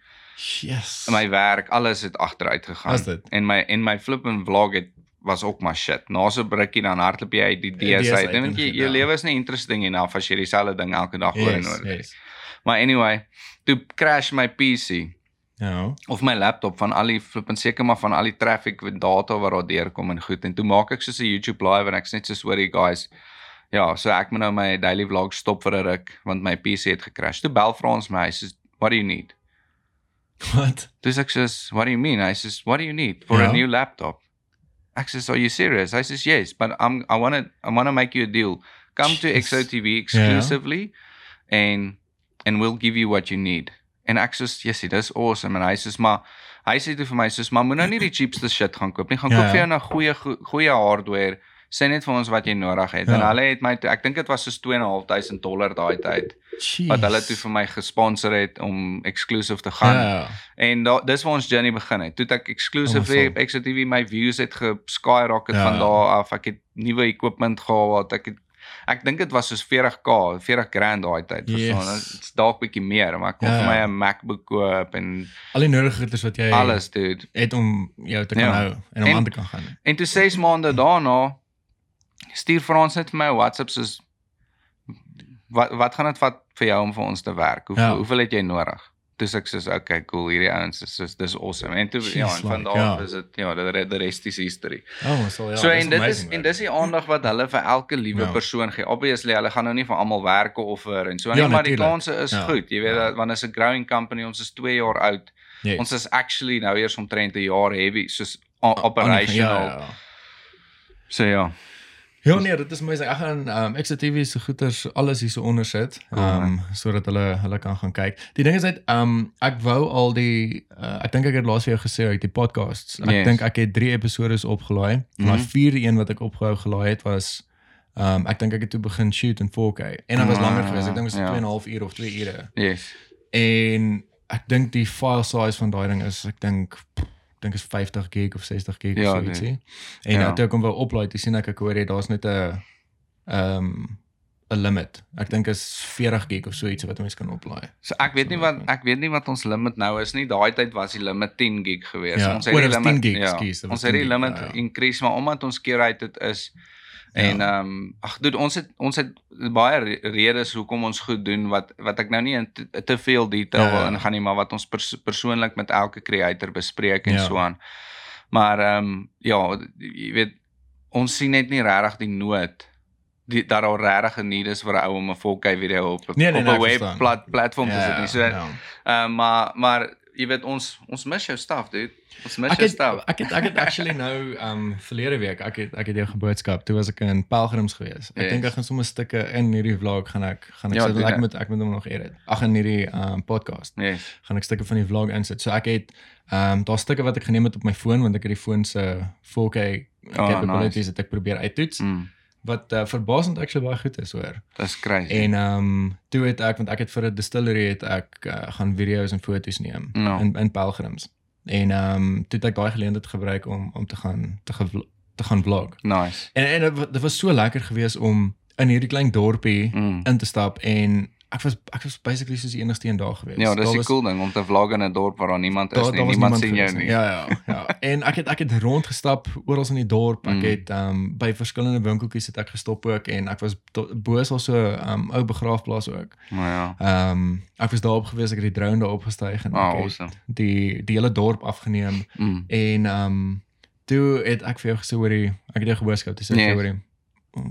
Yes. my werk, alles het agteruit gegaan. En my en my flip en vlog het was ook maar shit. Na so 'n rukkie dan hardloop jy uit die Die DS DS uit. uit En want jy en- jou lewe is nie interesting enough as jy dieselfde ding elke dag oor en Yes, oor. yes. Maar anyway, toe crash my PC Ja. of my laptop van al die flip en seker maar van al die traffic met data wat daar deurkom en goed en toe maak ek soos 'n YouTube live en ek's net so sorry guys. Ja, so ek moet nou my daily vlog stop vir 'n ruk want my PC het gecrash. Toe bel Frans my, hy sê what do you need? Wat? Dis ek sê what do you mean? Hy sê what do you need for Ja. a new laptop? Ek sê are you serious? Hy sê yes, but I'm I want to I want to make you a deal. Come to Jeez. XOTV exclusively and and we'll give you what you need. En ek sê yes, dis awesome en hy sê maar hy sê toe vir my sê maar moet nou nie die cheapste shit gaan koop nie. Gaan Ja, koop vir ja. jou nou goeie go- goeie hardware. Sê net vir ons wat jy nodig het. Ja. En hulle het my toe, ek dink dit was soos 2.500 dollar daai tyd Jeez. wat hulle toe vir my gesponsor het om exclusive te gaan. Ja. En da, dis waar ons journey begin het. Toe ek exclusively Oh, op XTV my views het geskyrocket Ja. van daar af. Ek het nuwe equipment gehad. Ek het ek dink dit was soos 40k, 40 grand daai tyd, verstaan. Yes. Dit's dalk bietjie meer, maar ek kon Ja. vir my 'n MacBook koop en Al die nodige goeders wat jy alles, dude. het om jou te kan Ja. hou en om En- aan te kan gaan. En toe 6 maande daarna stuur Frans net vir my 'n WhatsApp soos wat wat gaan dit vat vir jou om vir ons te werk? Hoeveel Ja. hoeveel het jy nodig? Toe sê ek soos okay, cool, hierdie ouens is soos dis awesome. En toe ja, Jeez, en van like, daar af ja. is dit ja, the re- the rest is history. Oh, so ja. so en dit is amazing, en man. dis die aandag wat hulle vir elke liewe Ja. persoon gee. Obviously, hulle gaan nou nie vir almal werke offer en so Ja, nie, maar die natuurlijk. kanse is Ja. goed. Jy weet Ja. dat is 'n growing company, ons is 2 jaar oud. Yes. Ons is actually nou eers omtrent 'n jaar heavy soos operational. Ja, ja. So ja. Ja nee, dit is amazing. Ek gaan ehm um, XTV se goeters alles hierso onder sit, ehm um, sodat hulle hulle kan gaan kyk. Die ding is uit ehm um, ek wou al die uh, ek dink ek het laas vir jou gesê uit die podcasts. Ek Yes. dink ek het 3 episode opgelaai. Mm -hmm. Maar Mhm. vierde een wat ek opgehou gelaai het was ehm um, ek dink ek het toe begin shoot in 4K en dit was langer Ah, geweest. Ek dink dit was ja. 2 en 'n half ure of 2 ure. Yes. En ek dink die file size van daai ding is ek dink dink is 50 gig of 60 gig Ja, of so ietsie. En Ja. ja. toe ek hom wou oplaai, toe sien ek ek hoor jy daar's net 'n ehm um, 'n limit. Ek dink is 40 gig of so iets wat 'n mens kan oplaai. So ek weet nie wat maak ek weet nie wat ons limit nou is nie. Daai tyd was die limit 10 gig geweest. Ja, ons het die dit limit 10 gig, ja, dit was ons het 10 die gig, limit ja, ja. increase maar omdat ons curated is Ja. En ehm um, ag dude ons het ons het baie re- redes hoekom ons goed doen wat wat ek nou nie in te, te veel detail Ja, wil ja. ingaan nie, maar wat ons pers persoonlik met elke creator bespreek en Ja. so aan. Maar ehm um, ja, jy weet ons sien net nie regtig die nood die dat daar regtig 'n need is vir 'n ou om 'n 4K video op 'n Nee, nee, op nee, 'n ek web plat, platform te sit nie. So ja. Ehm uh, maar maar jy weet ons ons mis jou stuff dude. Ons mis jou het stuff. ek het ek het actually nou um, verlede week ek het ek het jou geboodskap. Toe was ek in Pelgrims gewees. Ek Yes. dink ek gaan sommer stukke in hierdie vlog gaan ek gaan ek Ja, sit ek dit. moet ek moet hom nog edit. Ag in hierdie um, podcast. Yes. gaan ek stukke van die vlog insit. So ek het um, daar stukke wat ek geneem het op my foon want ek het die foon se 4K Oh, capabilities nice. het ek probeer uittoets Mm, wat uh, verbasend actually baie goed is hoor. Dis crazy. En ehm um, toe het ek want ek het vir 'n distillery het ek uh, gaan video's en foto's neem Ja. in in pelgrims. En ehm um, toe het ek daai geleentheid gebruik om om te gaan te gevl- te gaan vlog. nice. En en dit was so lekker geweest om in hierdie klein dorpie Mm. in te stap en ek was ek was basically soos die enigste een daar gewees. Ja, dis 'n cool ding om te vlog in 'n dorp waar daar niemand is daar- nie. daar was Niemand sien jou nie. Ja, ja, ja. En ek het ek het rondgestap oral in die dorp. Ek Mm. het ehm um, by verskillende winkeltjies het ek gestop ook en ek was bo is also 'n um, ou begraafplaas ook. Maar ja. Ehm um, ek was daarop gewees, ek het die drone daar opgestyg en Ah, ek het awesome. die die hele dorp afgeneem Mm. en ehm um, toe het ek vir jou gesê hoor jy, ek het jou geboodskap, dis ek Nee. hoor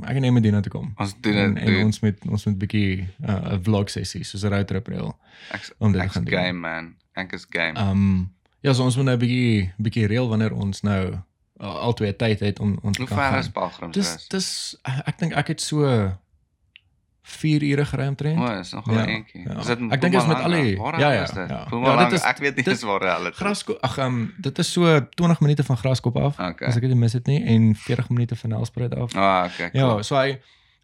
Ek neem dit na toe kom. Ons doen En, dit. en doen- ons met ons met 'n bietjie uh, 'n vlog sessie soos 'n roadtrip reël. Ek's om dit te gaan doen. game man. Ek is game. Ehm um, ja, so ons moet nou 'n bietjie bietjie reël wanneer ons nou uh, albei tyd het om ons Hoe kan ver is. Pelgrims Dis is? dis ek dink ek het so 4 ure gery omtrent. O, is nog 'n Ja, eentjie. ja. Is dit Ek dink is met al die- ja, ja, ja. Ja, dit is- ek weet nie eens waar hulle. Graskop ag um, dit is so 20 minute van Graskop af. Okay. As ek dit mis het nie en 40 minute van Nelspruit af. Ah, okay. Ja, Cool. so hy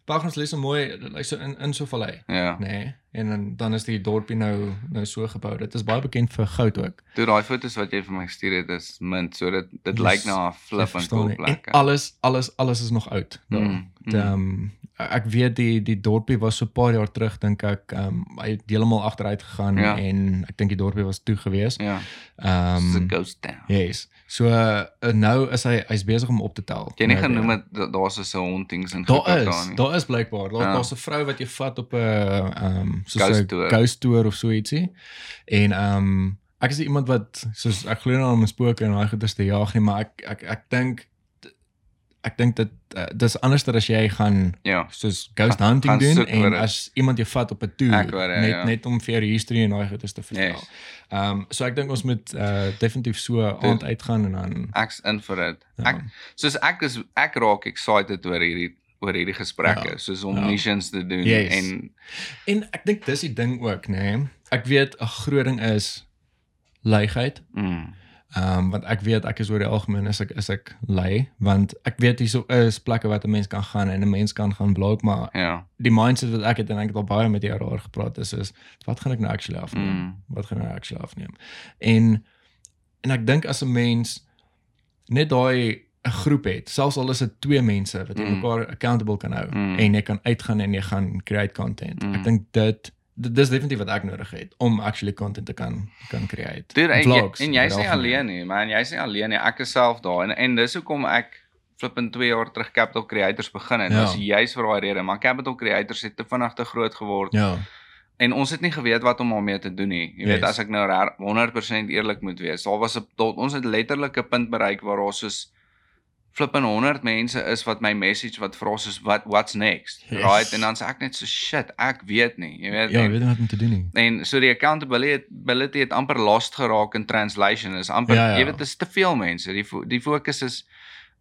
Pelgrims lê so mooi lyk so in in so vallei. Ja. Nee, en dan dan is die dorpie nou nou so gebou. Dit is baie bekend vir goud ook. Toe daai foto's wat jy vir my gestuur het is mint, so dit dit Yes, lyk na 'n flip en cool plek. En alles alles alles is nog oud. Mm, Dit, Ehm ek weet die die dorpie was so 'n paar jaar terug dink ek ehm um, hy het heeltemal agteruit gegaan Ja. en ek dink die dorpie was toe gewees. Ja. Ehm It's a ghost town. yes. So uh, nou is hy hy's besig om op te tel. Jy het nie Nou genoem het dat daar's so 'n hauntings in Daar is, daar is blykbaar. Daar Ja. daar's 'n vrou wat jy vat op 'n ehm um, soos Ghost 'n tour. ghost tour of so ietsie. En ehm um, ek is iemand wat soos ek glo nou om spooke en daai goeders te jaag nie, maar ek ek ek dink ek dink dit uh, dis anderster as jy gaan Ja. soos ghost Gaan- hunting gaan doen en dit. as iemand jou vat op 'n toer Ek hoor, ja, net ja. net om vir jou history en daai goeders te vertel. Yes. Ehm um, so ek dink ons moet uh, definitief so aand uitgaan en dan Ek's in vir dit. Ja. Ek soos ek is ek raak excited oor hierdie oor hierdie gesprekke, Ja. soos om Ja. missions te doen Yes. en en ek dink dis die ding ook, nê. Nee. Ek weet 'n groot ding is leegheid. mm, Ehm um, want ek weet ek is oor die algemeen is ek is ek lui want ek weet hierso is plekke wat 'n mens kan gaan en 'n mens kan gaan vlog maar ja. die mindset wat ek het en ek het al baie met jou daar gepraat is is wat gaan ek nou actually afneem? Mm. Wat gaan ek nou actually afneem? En en ek dink as 'n mens net daai 'n groep het, selfs al is dit twee mense wat jy Mm. mekaar accountable kan hou Mm. en jy kan uitgaan en jy gaan create content. Mm. Ek dink dit dis definitief wat ek nodig het om actually content te kan kan create. Dude, en, Vlogs, jy, en jy's oor nie alleen nie, man. Jy's nie alleen nie. Ek is self daar en en dis hoekom ek flippend 2 jaar terug Capital Creators begin het. Ja. Dis juist vir daai rede, maar Capital Creators het te vinnig te groot geword Ja. en ons het nie geweet wat om daarmee te doen nie. Jy weet Yes. as ek nou reg- 100% eerlik moet wees, daar was 'n ons het letterlik 'n punt bereik waar daar soos flippend 100 mense is wat my message wat vra soos wat what's next. Yes. Right? En dan sê ek net so shit, ek weet nie. Jy weet Ja, en- ek weet nie wat om te doen nie. En so die accountability ability het amper lost geraak in translation. Is amper Ja, ja. jy weet dis te veel mense. Die fo die fokus is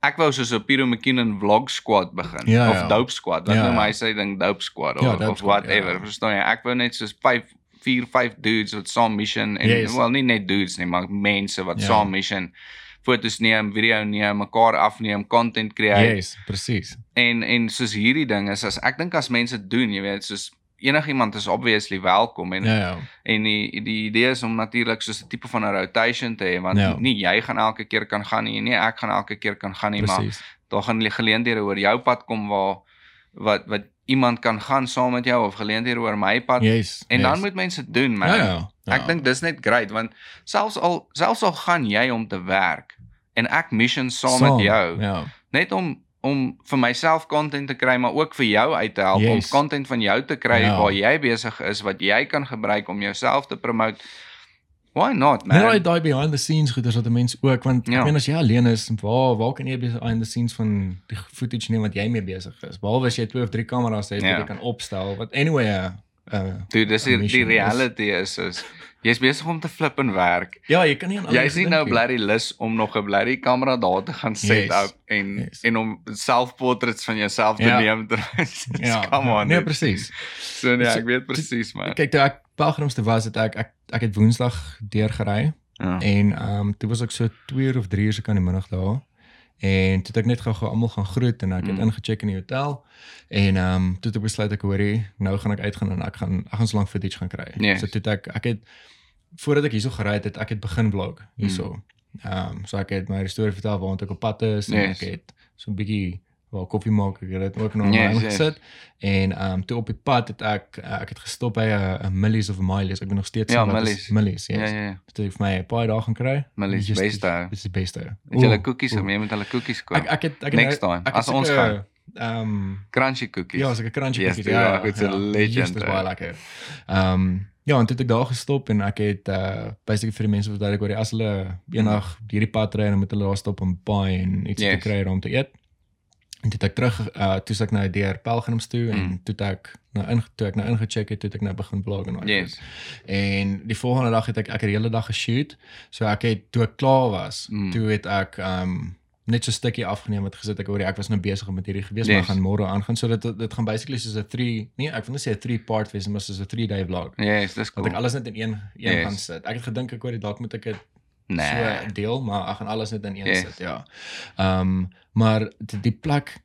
ek wou soos 'n Piro McKinnon vlog squad begin Ja, of ja. dope squad. Wat Ja, noem ja. hy sy ding dope squad of, Ja, Dope of Squad, whatever. ja. Verstaan jy? Ek wou net soos 5 4 5 dudes wat saam mission en Yes. wel nie net dudes nie, maar mense wat Ja. saam mission fotos neem, video neem, mekaar afneem, content create Yes, presies. en en soos hierdie ding is as ek dink as mense doen, jy weet, soos enigiemand is obviously welkom en Ja, ja. En die die idee is om natuurlik soos 'n tipe van 'n rotation te hê want Ja. nie jy gaan elke keer kan gaan nie, nie ek gaan elke keer kan gaan nie, maar Presies. daar gaan le- geleenthede oor jou pad kom waar wat wat iemand kan gaan saam met jou of geleenthede oor my pad. Yes. en yes. dan moet mense doen, man. ja, ja, ja. Ek dink dis net great want selfs al selfs al gaan jy om te werk en ek mission saam, met jou Ja. net om om vir myself content te kry maar ook vir jou uit te help Yes. om content van jou te kry Ja. waar jy besig is wat jy kan gebruik om jouself te promote. Why not man? Net daai behind the scenes goeders wat 'n mens ook want Ja. ek meen as jy alleen is, waar waar kan jy behind the scenes van die footage neem wat jy mee besig is? Behalwe as jy twee of drie kameras het Ja. wat jy kan opstel wat anyway uh, Dude, dis die, die reality is is jy's besig om te flip en werk. ja, jy kan nie aan Jy alles sien dink nou nie. blerry lus om nog 'n blerry kamera daar te gaan set Yes. up en Yes. en om self-portraits van jouself te Ja. neem terwyl Ja, come on. nee, presies. So nee, So- ek weet presies man. Kyk, toe ek pelgrims te was het ek ek ek het Woensdag deurgery Ja. en ehm um, toe was ek so 2 uur of 3 uur se kan die middag daar. En toe het ek net gou-gou almal gaan groet en ek het Mm. ingecheck in die hotel en ehm um, toe het ek besluit ek hoorie, nou gaan ek uitgaan en ek gaan ek gaan so lank footage gaan kry. Yes. So toe het ek ek het voordat ek hierso gery het, het ek het begin vlog hierso. Mm. Ehm um, so ek het my storie vertel waar ek op pad is en Yes. ek het so 'n bietjie waar koffie maak. Ek het dit ook nog Yes, yes, yes. En ehm um, toe op die pad het ek uh, ek het gestop by 'n 'n Millies of 'n Miles. Ek ben nog steeds Ja, Millies. is Millies. Yes. Ja ja ja. Dit het vir my 'n paar dae gaan kry. Millies, Dis beste. Dis die beste. Het hulle koekies om jy met hulle koekies koop? Ek ek het ek Next nou- time, ek as ons sulke, gaan. Ehm Crunchy koekies. Ja, so 'n crunchy Yes, dude, Ja, ja, it's a legend, Yes, Dis baie eh. lekker. Ehm um, ja, en toe het ek daar gestop en ek het uh basically vir die mense verduidelik oor die as hulle eendag hierdie pad ry en dan moet hulle daar stop en buy en iets Yes. te kry om te eet. En toe het ek terug uh toe ek nou deur Pelgrims toe en Mm. toe ek nou in toe ek nou ingecheck het, toe ek nou begin vlog en al. die Yes. En die volgende dag het ek ek het die hele dag geshoot. So ek het toe ek klaar was, Mm. toe het ek um net so 'n stukkie afgeneem wat gesit ek oor ek was nou besig met hierdie gewees maar Yes. gaan môre aangaan so dit dit gaan basically soos 'n 3 nee ek wil net sê 'n 3 part wees maar soos 'n 3 day vlog. Yes, dis Dat cool. ek alles net in een een Yes. gaan sit. Ek het gedink ek oor die dalk moet ek dit Nee. so deel, maar ek gaan alles net in een Yes. sit, ja. Ehm um, maar die, die plek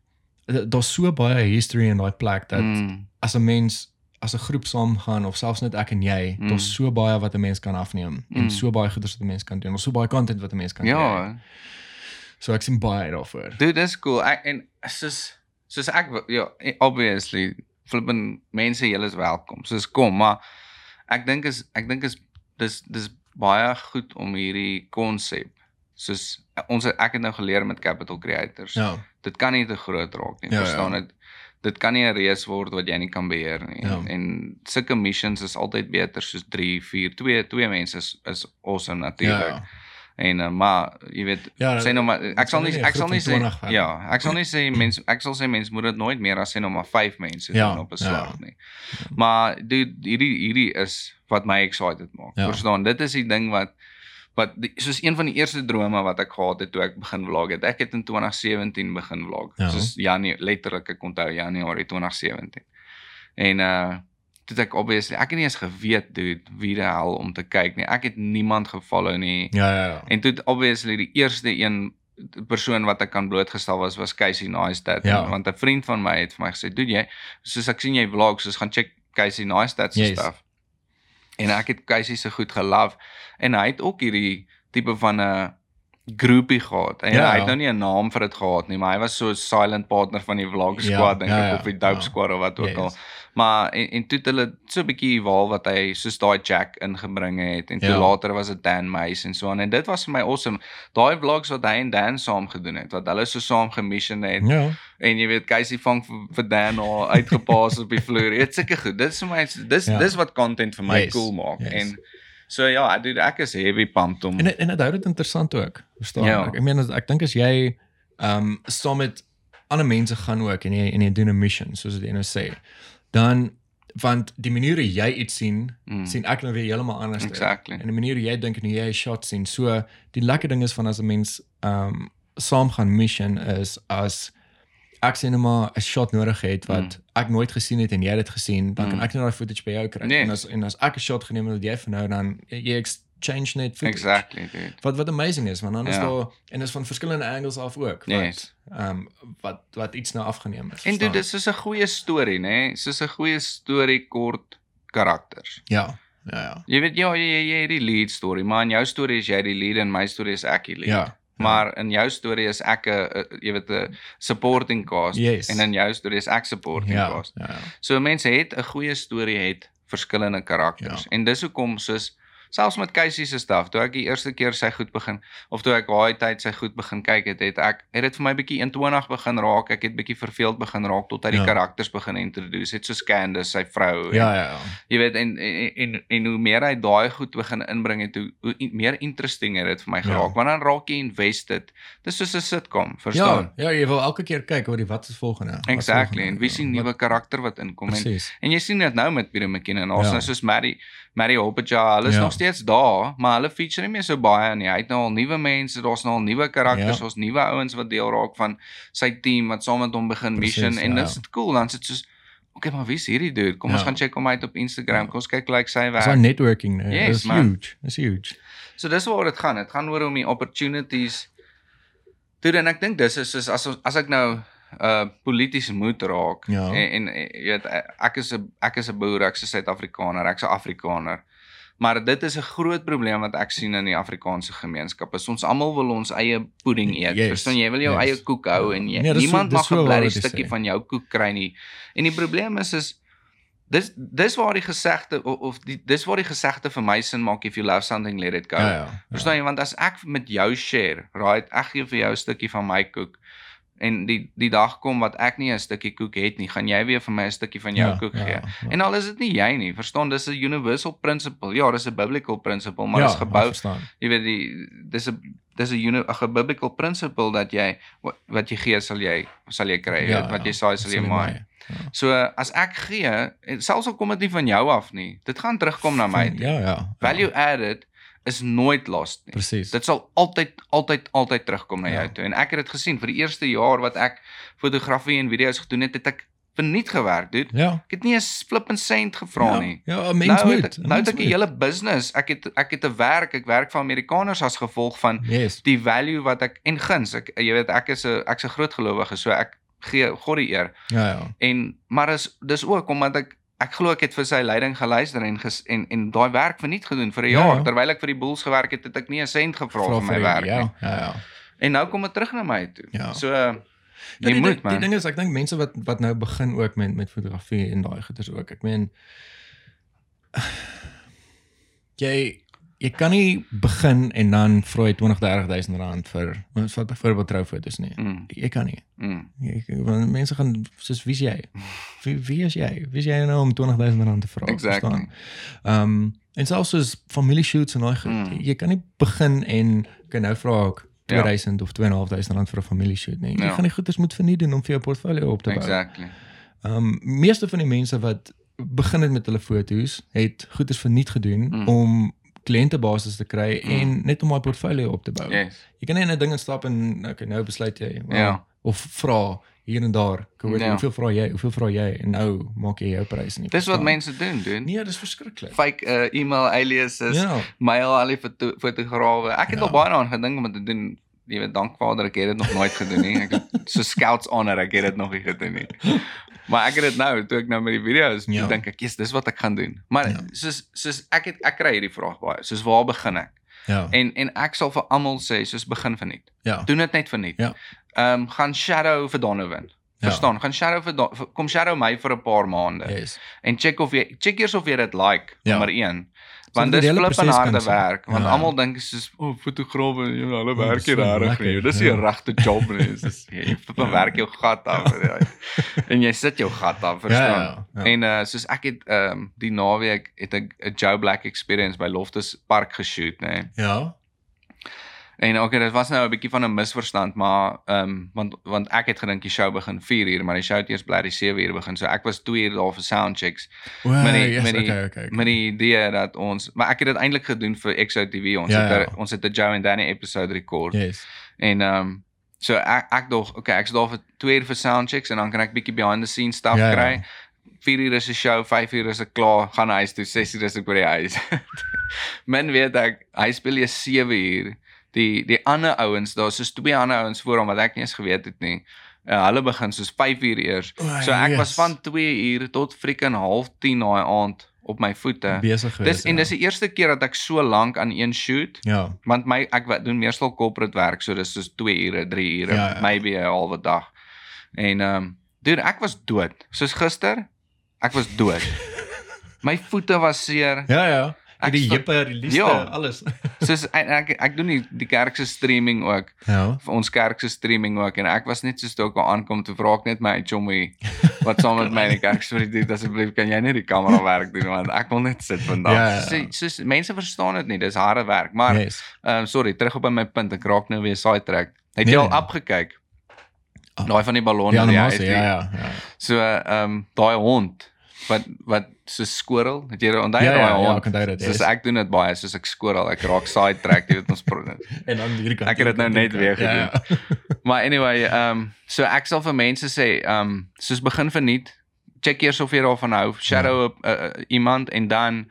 daar's so baie history in daai plek dat Mm. as 'n mens as 'n groep saamgaan of selfs net ek en jy, Mm. daar's so baie wat 'n mens kan afneem Mm. en so baie goeders wat 'n mens kan doen. Daar's so baie content wat 'n mens kan kry. Ja. So ek sien baie daarvoor. Dude, dis cool. Ek en soos soos ek ja, obviously flippin mense julle is welkom. Soos kom, maar ek dink is ek dink is dis dis baie goed om hierdie konsep soos ons ek het nou geleer met Capital Creators. Ja. Dit kan nie te groot raak nie. Ja, verstaan ja. dit? Dit kan nie 'n reus word wat jy nie kan beheer nie. Ja. En, en sulke missions is altyd beter soos 3, 4, 2, twee mense is is awesome natuurlik. Ja. En uh, maar jy weet Ja, sê nou maar ek sal nie ek sal nie sê 20 vat ja, ek sal nie sê mense ek sal sê mense moet dit nooit meer as sê nou maar 5 mense Ja, doen op 'n ja. slag nie. Maar dude, hierdie hierdie is wat my excited maak. Ja. Verstaan? Dit is die ding wat wat die, soos een van die eerste drome wat ek gehad het toe ek begin vlog het. Ek het in 2017 begin vlog. Ja. Soos Janie letterlik ek onthou Januarie 2017. En uh dit ek obviously ek het nie eens geweet dude wie die hel om te kyk nie. Ek het niemand gefollow nie. Ja, ja, ja. En toe obviously die eerste een persoon wat ek kan blootgestel was was Casey Neistat Ja. want 'n vriend van my het vir my gesê, "Doen jy soos ek sien jy vlogs, soos gaan check Casey Neistat se Yes. stuff." En ek het Casey se goed gelove en hy het ook hierdie tipe van 'n groepie gehad. En Ja. hy het nou nie 'n naam vir dit gehad nie, maar hy was so 'n silent partner van die vlog Ja, squad dink ja, ek ja, of die dope ja. squad of wat ook Yes. al. Maar en, en toe het hulle so 'n bietjie evolve wat hy soos daai Jack ingebring het en toe Ja. later was dit Dan Meis en so aan en dit was vir my awesome. Daai vlogs wat hy en Dan saam gedoen het, wat hulle so saam gemission het Ja. en jy weet Casey vang vir, vir Dan al uitgepaas op die vloer. Dit sulke goed. Dit is vir my dis Ja. dis wat content vir my Yes, cool maak. yes. En so ja, ek doen ek is heavy pumped om En en dit hou dit interessant ook. Verstaan? Ja. Ek, ek meen ek dink as jy ehm um, saam met ander mense gaan ook en jy en jy doen 'n mission soos dit nou sê, dan want die manier hoe jy iets sien, Mm. sien ek nou weer heeltemal anders. Exactly. En die manier hoe jy dink en hoe jy 'n shot sien. So die lekker ding is van as 'n mens ehm um, saam gaan mission is as ek sien net maar 'n shot nodig het wat ek nooit gesien het en jy het dit gesien, dan kan Mm. ek net daai footage by jou kry. Nee. En as en as ek 'n shot geneem het wat jy van nou dan jy exchange net footage. Exactly, dude. Wat wat amazing is, want dan is Ja. daar en is van verskillende angles af ook wat Yes. ehm um, wat wat iets nou afgeneem is. En verstaan? dit is 'n goeie storie, nê? Soos 'n goeie storie kort karakters. ja. Ja, ja. Jy weet ja, jy jy het die lead story, maar in jou storie is jy die lead en my storie is ek die lead. Ja. Maar in jou storie is ek 'n 'n- jy weet 'n supporting cast Yes. en in jou storie is ek supporting ja, cast. ja, ja. So mense het 'n goeie storie het verskillende karakters. Ja. En dis hoekom soos selfs met Casey se stuff, toe ek die eerste keer sy goed begin of toe ek daai tyd sy goed begin kyk het, het ek het dit vir my bietjie 21 begin raak. Ek het bietjie verveeld begin raak tot hy die Ja. karakters begin introduce het soos Candace, sy vrou. en- Ja, ja, ja. Jy weet en en en, en hoe meer hy daai goed begin inbring het, hoe, hoe meer interesting het dit vir my Ja. geraak. Want dan raak jy invested. Dis soos 'n sitcom, verstaan? Ja, ja, jy wil elke keer kyk oor die wat is volgende. Wat Exactly. volgende? En wie sien Wat- nuwe karakter wat inkom en. En jy sien dit nou met Peter McKinnon. Ons Ja. nou soos Mary Mary Hoppeja, hulle is Ja. nog steeds daar, maar hulle feature nie meer so baie nie. Hy het nou al nuwe mense, daar's nou al nuwe karakters, Ja. ons nuwe ouens wat deel raak van sy team wat saam met hom begin Precies, mission en ja. dit is cool. Dan sit soos Okay, maar wie is hierdie dude? Kom ons Ja. gaan check hom uit op Instagram. Ja. Kom ons kyk like sy Dis werk. networking, nee. Yes, Dis man. huge. Dis huge. So dis waaroor dit gaan. Dit gaan oor om die opportunities Toe en ek dink dis is soos as ons- as ek nou uh polities moet raak Ja. en, en en jy weet ek is 'n ek is 'n boer, ek's 'n Suid-Afrikaner, ek's 'n Afrikaner. Maar dit is 'n groot probleem wat ek sien in die Afrikaanse gemeenskap. Is ons almal wil ons eie pudding eet. Yes, Verstaan jy wil jou yes. eie koek hou en jy, Nee, so- niemand dis mag so 'n blerrie stukkie sê. van jou koek kry nie. En die probleem is is dis dis waar die gesegde of, of die dis waar die gesegde vir my sin maak if you love something let it go. Ja ja. Verstaan jy want as ek met jou share, right, ek gee vir jou 'n stukkie van my koek en die die dag kom wat ek nie 'n stukkie koek het nie, gaan jy weer vir my 'n stukkie van jou Ja, koek ja, gee. ja. En al is dit nie jy nie, verstaan, dis 'n universal principle. Ja, dis 'n biblical principle, maar ja, dit is gebou, jy weet die dis 'n dis 'n biblical principle dat jy wat, wat jy gee sal jy sal jy kry. Ja, wat ja, jy saai sal jy maai. So as ek gee, selfs al kom dit nie van jou af nie, dit gaan terugkom na my. toe. Ja ja. Value added is nooit lost nie. Presies. Dit sal altyd altyd altyd terugkom na jou Ja. toe. En ek het dit gesien vir die eerste jaar wat ek fotografie en video's gedoen het, het ek verniet gewerk, dude. Ja. Ek het nie 'n flippin sent gevra ja, nie. Ja, 'n mens nou moet. het, nou het ek 'n hele business. Ek het ek het 'n werk, ek werk vir Amerikaners as gevolg van Yes. die value wat ek en guns. Ek jy weet ek is 'n ek's 'n groot gelowige, so ek gee God die eer. Ja ja. En maar is dis ook omdat ek ek glo ek het vir sy leiding geluister en ges, en en daai werk verniet gedoen vir 'n Ja, jaar ja. terwyl ek vir die Bulls gewerk het, het ek nie 'n sent gevra Vra vir my werk ja, nie. Ja ja. En nou kom dit terug na my toe. Ja. So uh, Ja, jy die, moet ding- Die ding is ek dink mense wat wat nou begin ook met met fotografie en daai goeders ook. Ek meen jy jy kan nie begin en dan vra jy 20 30000 rand vir vir byvoorbeeld troufoto's nie. Mm, Jy kan nie. mm, Jy, want mense gaan soos wie's jy? Wie wie is jy? Wie's jy nou om 20000 rand te vra? exactly. Ehm um, en selfs soos familie shoots en daai goed. Mm. Jy kan nie begin en kan nou vra ek Ja. 2000 of 2500 rand vir 'n familie shoot nie. Jy Ja. gaan die goeders moet verniet doen om vir jou portfolio op te bou. Exactly. Ehm um, meeste van die mense wat begin het met hulle foto's, het goeders verniet gedoen Mm. om kliëntebasis te kry Mm. en net om daai portfolio op te bou. Yes. Jy kan nie in 'n ding instap en okay, nou besluit jy well, Ja. of vra hier en daar, ek weet Ja. hoeveel vra jy? Hoeveel vra jy? En nou maak jy jou prys nie. Dis wat mense doen, doen. Nee, dis verskriklik. Fake uh, email aliases, Ja. mail al die foto fotograwe. Ek het Ja. al baie daaraan gedink om dit te doen. Jy weet, dank Vader, ek het dit nog nooit gedoen nie. Ek het so scouts honor, ek het dit nog nie gedoen nie. Maar ek het dit nou, toe ek nou met die video's, Ja. ja. dink ek, "Jesus, dis wat ek gaan doen." Maar Ja. ja. soos soos ek het ek kry hierdie vraag baie. Soos waar begin ek? Ja. En en ek sal vir almal sê, soos begin verniet. Ja. Doen dit net verniet. Ja. Ehm um, gaan shadow vir Donovan. Ja. Verstaan? Gaan shadow vir Don, vir- kom shadow my vir 'n paar maande Yes. en check of jy check eers of jy dit like, Ja. nommer 1. Want dis die hele flip en proses harde werk, want Ja. almal dink soos o, oh, fotograwe, jy weet hulle werk hier so reg lekker, nie. Dis ja. nie 'n regte job nie. Dis is jy flip en werk jou gat af. ja. en jy sit jou gat af, verstaan? Ja, ja, ja. En uh soos ek het um, die naweek het ek 'n Joe Black experience by Loftus Park geshoot, nê. Nee. Ja. En okay, dit was nou 'n bietjie van 'n misverstand, maar ehm um, want want ek het gedink die show begin 4 uur, maar die show het eers bly 7 uur begin. So ek was 2 uur daar vir sound checks O, Met die- yes, met die- okay, okay, okay. met die idee dat ons maar ek het dit eintlik gedoen vir XO TV. Ons Ja, het ja. er, ons het 'n Joe en Danny episode rekord. Yes. En ehm um, so ek ek dog, okay, ek's daar vir 2 uur vir sound checks en dan kan ek bietjie behind the scenes stuff Ja, ja. kry. 4 uur is 'n show, 5 uur is ek klaar, gaan huis toe, 6 uur is ek by die huis. Men weet ek, hy speel jy 7 uur. Die die ander ouens, daar's soos twee ander ouens voor hom wat ek nie eens geweet het nie. Uh, hulle begin soos 5 uur eers. O, So ek was yes. van 2 uur tot freaking half 10 daai aand op my voete. besig gewees. Dis en dis die eerste keer dat ek so lank aan een shoot, ja. want my ek doen meestal corporate werk, so dis soos 2 ure, 3 ure, Ja, ja. maybe 'n halwe dag. En ehm um, dude, ek was dood. Soos gister, ek was dood. my voete was seer. Ja, ja. Ek Ek die die liefste, Ja. alles. Soos ek ek, ek doen die, die kerk se streaming ook. Ja. vir ons kerk se streaming ook en ek was net so toe ek al aankom te vra ek net my chommy wat saam met my in die kerk sê dit asseblief kan jy net die kamera werk doen want ek wil net sit vandag. Ja, ja, So, ja. so mense verstaan dit nie, dis harde werk. Maar yes. um, sorry, terug op my punt, ek raak nou weer sidetrack. Het Nee, jy al nee. opgekyk? Ah. Daai van die ballon Die wat jy animasie, uit. ja, ja, ja. So ehm um, daai hond wat wat so squirrel, het jy onthou Ja, daai ja, ja, hond? ek onthou dit, Soos yes. ek doen dit baie, soos ek squirrel, ek raak sidetrack, jy weet ons En dan hierdie kant. Ek het dit nou net weer Ja, ja. Maar anyway, ehm um, so ek sal vir mense sê, ehm um, soos begin verniet, check eers of jy daarvan hou, shadow ja. uh, uh, iemand en dan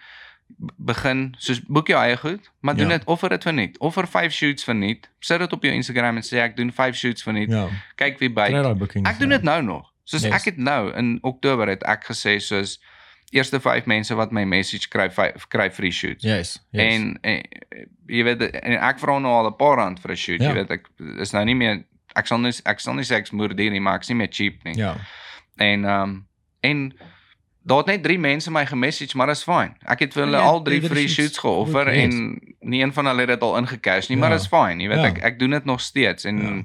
begin soos boek jou eie goed, maar doen Ja. dit offer dit verniet. Offer 5 shoots verniet. Sit dit op jou Instagram en sê ek doen 5 shoots verniet. Ja. Ja. Kyk wie by. Ek doen dit nou nog. Soos Yes. ek het nou in Oktober het ek gesê soos eerste 5 mense wat my message kry kry free shoots. Yes. yes. En, en jy weet en ek vra nou al 'n paar rand vir 'n shoot. Ja. Jy weet ek is nou nie meer ek sal nie ek sal nie sê ek's moerdier nie, maar ek's nie meer cheap nie. ja. En ehm um, en daar het net 3 mense my gemessage, maar dis fyn. Ek het vir hulle Ja, al 3 iedere free shoots geoffer yes. en nie een van hulle het dit al ingecash nie, maar Ja. dis fyn. Jy weet Ja. ek ek doen dit nog steeds en Ja.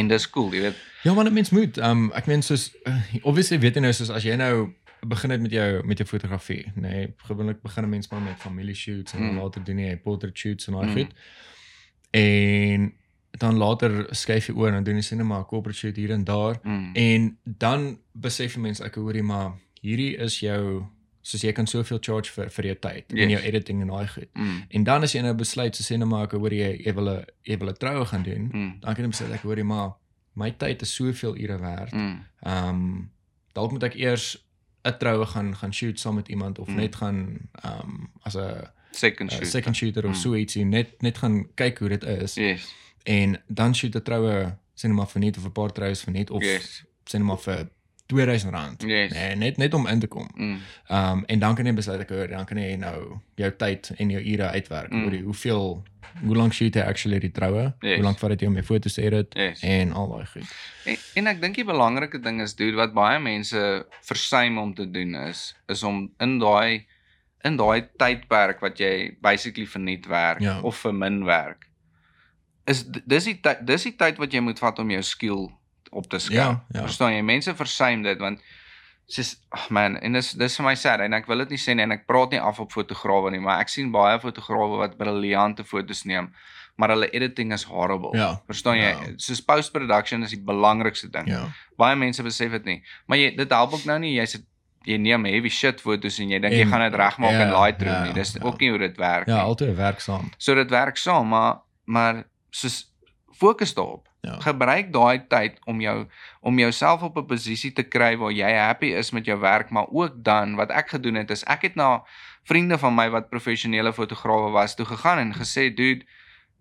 en dis cool, jy weet. Ja, maar 'n mens moet. Um ek meen soos uh, obviously weet jy nou soos as jy nou begin het met jou met jou fotografie, nê. Nee, gewoonlik begin 'n mens maar met familie shoots en dan Mm. later doen jy portrait shoots en daai Mm. goed. En dan later skuif jy oor en dan doen jy sien maar 'n corporate shoot hier en daar Mm. en dan besef jy mense ek hoorie maar hierdie is jou soos jy kan soveel charge vir vir jou tyd en Yes. jou editing en daai goed. Mm. En dan as jy nou besluit so sê net maar ek hoor jy jy wil 'n jy wil 'n troue gaan doen, Mm. dan kan jy besluit ek hoorie maar my tyd is soveel ure werd. Mm. Ehm um, dalk moet ek eers 'n troue gaan gaan shoot saam met iemand of Mm. net gaan ehm um, as 'n Second uh, shoot. second shooter of Mm. so ietsie net net gaan kyk hoe dit is Yes. en dan shoot 'n troue sien maar vir net of 'n paar troues vir net of Yes. sien maar vir R2000. Yes. Nee, net net om in te kom. Mm. Ehm um, en dan kan jy besluit ek hoor dan kan jy nou jou tyd en jou ure uitwerk Mm. oor die hoeveel hoe lank shoot jy actually die troue? Yes. Hoe lank vat dit jou om jou foto's te edit Yes. en al daai goed. En, en ek dink die belangrike ding is doen wat baie mense versuim om te doen is is om in daai in daai tydperk wat jy basically verniet werk Ja. of vir min werk is dis die tyd dis die tyd wat jy moet vat om jou skill op te skerp. Ja, ja. Verstaan jy? Mense versuim dit want soos ag man en dis dis vir my sad en ek wil dit nie sê nie en ek praat nie af op fotograwe nie, maar ek sien baie fotograwe wat briljante foto's neem, maar hulle editing is horrible. Ja. Verstaan jy? Ja. Soos post-production is die belangrikste ding. Ja. Baie mense besef dit nie. Maar jy dit help ook nou nie jy's jy neem heavy shit foto's en jy dink jy gaan dit regmaak ja, in Lightroom ja, nie. Dis ja. ook nie hoe dit werk Ja, nie. altyd werk saam. So dit werk saam, maar maar soos fokus daarop. Ja. Gebruik daai tyd om jou om jouself op 'n posisie te kry waar jy happy is met jou werk, maar ook dan wat ek gedoen het is ek het na vriende van my wat professionele fotograwe was toe gegaan en gesê, "Dude,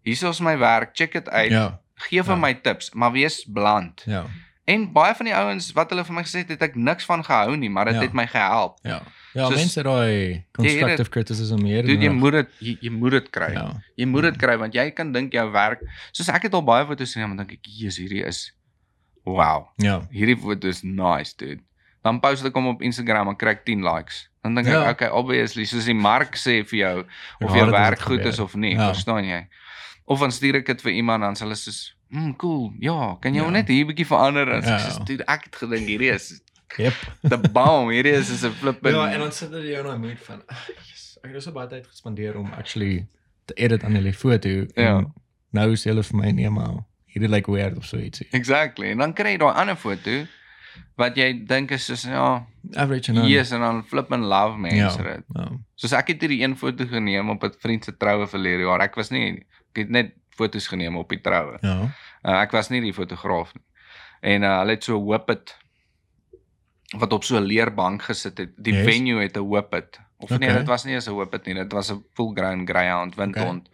hier is my werk, check dit uit. Ja. Gee vir Ja. my tips, maar wees bland." Ja. En baie van die ouens wat hulle vir my gesê het, het ek niks van gehou nie, maar dit Ja. het my gehelp. Ja. Ja, Soos- mense daai constructive criticism meer. Dude, jy moet dit jy, jy moet dit kry. Ja. Jy moet dit kry want jy kan dink jou werk, soos ek het al baie foto's geneem en dink ek, "Jesus, hierdie is wow. Ja. Hierdie foto is nice, dude." Dan post ek hom op Instagram en kry ek 10 likes. Dan dink ek, Ja. okay, obviously, soos die mark sê vir jou of Hoe jou het werk goed is of nie, Ja. verstaan jy? Of dan stuur ek dit vir iemand dan sê hulle soos, "Mm, cool. Ja, kan jy Ja. net hier bietjie verander?" En Ja. ja. sê, "Dude, ek het gedink hierdie is Yep. the bomb. Hierdie is is 'n flippin Ja, en dan sit jy in daai mood van, yes, ek het so baie tyd gespandeer om actually te edit aan die foto. Ja. Nou is hulle vir my nee maar hierdie lyk weird of so ietsie. Exactly. En dan kry jy daai ander foto wat jy dink is soos ja, Average en dan. yes en dan flip and love mense ja. dit. Ja. Soos ek het hierdie een foto geneem op 'n vriend se troue verlede jaar. Ek was nie ek het net foto's geneem op die troue. Ja. Uh, ek was nie die fotograaf nie. En uh, hulle het so whippet wat op so 'n leerbank gesit het. Die Yes. venue het 'n whippet. Of okay. nee, Okay. dit was nie eens 'n whippet nie. Dit was 'n full grown greyhound windhond.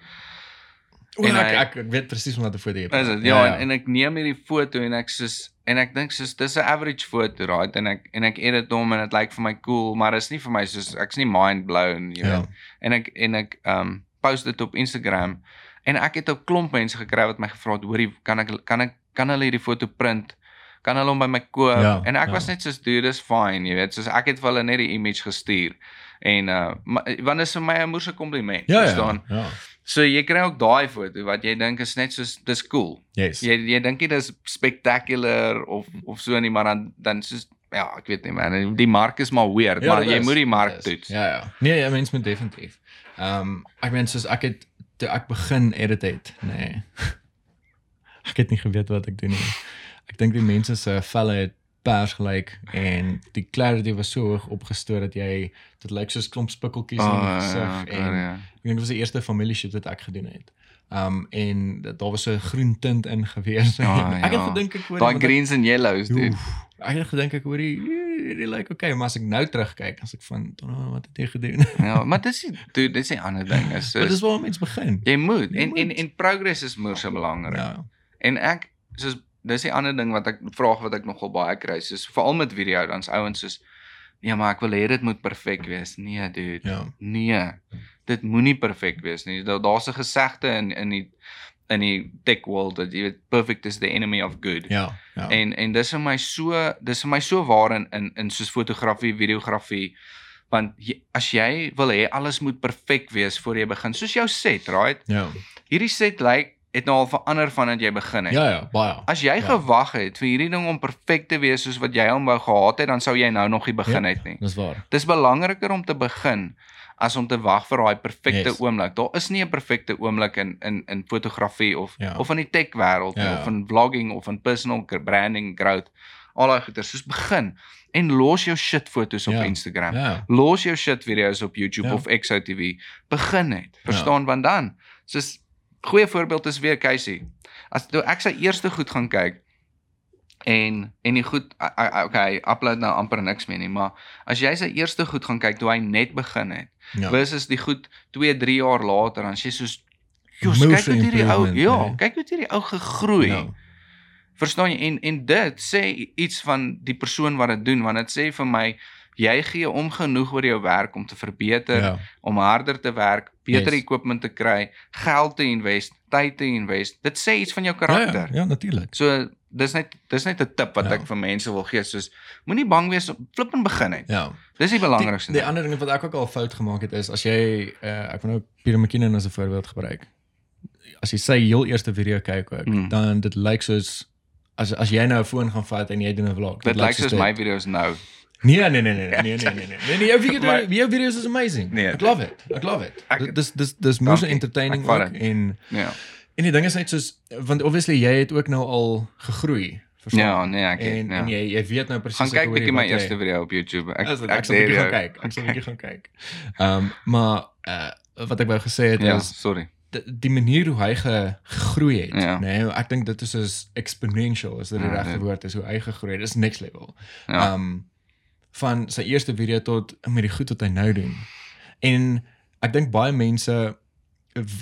O, En ek, hy- ek, ek weet presies wat 'n foto jy Okay. Is dit? Ja, ja. En, en ek neem hierdie foto en ek soos en ek dink soos dis 'n average foto, right? En ek en ek edit hom en dit lyk vir my cool, maar is nie vir my soos ek's nie mind blown, jy Ja. weet. En ek en ek um post dit op Instagram en ek het 'n klomp mense gekry wat my gevra het, hoorie, kan ek kan ek kan hulle hierdie foto print? Kan hulle hom by my koop? Ja, en ek ja. was net soos dude, dis fine, jy weet, soos ek het vir hulle net die image gestuur. En uh want dit is vir my 'n moeëse kompliment, Ja, ja. verstaan? Ja. So jy kry ook daai foto wat jy dink is net soos dis cool. Yes. Jy jy dink nie dis spectacular of of so nie, maar dan dan soos ja, ek weet nie man, die mark is maar weird, Ja, maar dit jy is, moet die dit mark is. toets. Ja ja. Nee, ja, mens moet definitief. Ehm um, ek meen soos ek het toe ek begin edit het, nee. ek het nie geweet wat ek doen nie. Ek dink die mense se velle het pers gelyk en die clarity was so hoog opgestoot dat jy dit lyk soos klomp spikkeltjies in Oh, die ja, gesig ja, en ja. ek dink dit was die eerste familie shoot wat ek gedoen het. Um en daar was so 'n groen tint in gewees. Ja, ek het ja. gedink ek hoor Daai greens and yellows, dude. Oef, ek het gedink ek hoor hierdie lyk okay, maar as ek nou terugkyk, as ek van oh, wat het jy gedoen? Ja, maar dis die- dude, dis 'n ander ding. Is Maar dis waar mense begin. jy moet Jy en en moet. en progress is moeë so belangrik. Ja. En ek soos dis die ander ding wat ek vraag wat ek nogal baie kry, soos veral met video dan's ouens soos ja, maar ek wil hê dit moet perfek wees. Nee, dude. Ja. Nee. Dit moenie perfek wees nie. Daar daar's 'n gesegde in in die in die tech world dat jy weet perfect is the enemy of good. Ja. Ja. En en dis vir my so dis vir my so waar in in in soos fotografie, videografie want jy, as jy wil hê alles moet perfek wees voor jy begin, soos jou set, right? ja. Hierdie set lyk het nou al verander vandat jy begin het. Ja, ja, baie. As jy Ja. gewag het vir hierdie ding om perfek te wees soos wat jy hom wou gehad het, dan sou jy nou nog nie begin Ja. het nie. Dis waar. Dis belangriker om te begin as om te wag vir daai perfekte Yes. oomblik. Daar is nie 'n perfekte oomblik in in in fotografie of Ja. of in die tech wêreld nie Ja. of in vlogging of in personal branding growth. Al daai goeie soos begin en los jou shit foto's op Ja. Instagram. Ja. Los jou shit video's op YouTube Ja. of XOTV. Begin net. Verstaan want dan soos goeie voorbeeld is weer Casey. As toe ek sy eerste goed gaan kyk en en die goed okay, upload nou amper niks meer nie, maar as jy sy eerste goed gaan kyk toe hy net begin het Ja. versus die goed 2, 3 jaar later dan sê jy soos Jos, kyk hoe hierdie ou, ja, nee. kyk hoe hierdie ou gegroei. Ja. Verstaan jy? En en dit sê iets van die persoon wat dit doen want dit sê vir my jy gee om genoeg oor jou werk om te verbeter, Ja. om harder te werk, beter Yes. equipment te kry, geld te invest, tyd te invest. Dit sê iets van jou Ja, karakter. ja, ja natuurlik. So dis net dis net 'n tip wat Ja. ek vir mense wil gee soos moenie bang wees om flip en begin het. Ja. Dis die belangrikste. Die, die ander ding wat ek ook al fout gemaak het is as jy uh, ek wil nou Peter McKinnon as 'n voorbeeld gebruik. As jy sy heel eerste video kyk ook, Mm. dan dit lyk soos as as jy nou 'n foon gaan vat en jy doen 'n vlog. Dit lyk soos my video's nou. Nee, nee, nee, nee, nee, nee, nee, nee. Nee, nee jou video maar, jou videos is amazing. Nee, ek love it. Ek love it. Ek, dis dis dis moeë entertaining ek, ook en ja. En die ding is net soos want obviously jy het ook nou al gegroei. Verstaan? Ja, nee, ek en, ja. en jy jy weet nou presies hoe jy Gaan kyk bietjie my jy, eerste video op YouTube. Ek ek, ek sal bietjie gaan kyk. Ek sal bietjie gaan kyk. Ehm um, maar uh, wat ek wou gesê het ja, is sorry die manier hoe hy gegroei het, ja. nê. Nee, ek dink dit is soos exponential, is dit ja, die ja, regte woord, is hoe hy gegroei het. Dis next level. Ja. Ehm ja. um, van sy eerste video tot met die goed wat hy nou doen. En ek dink baie mense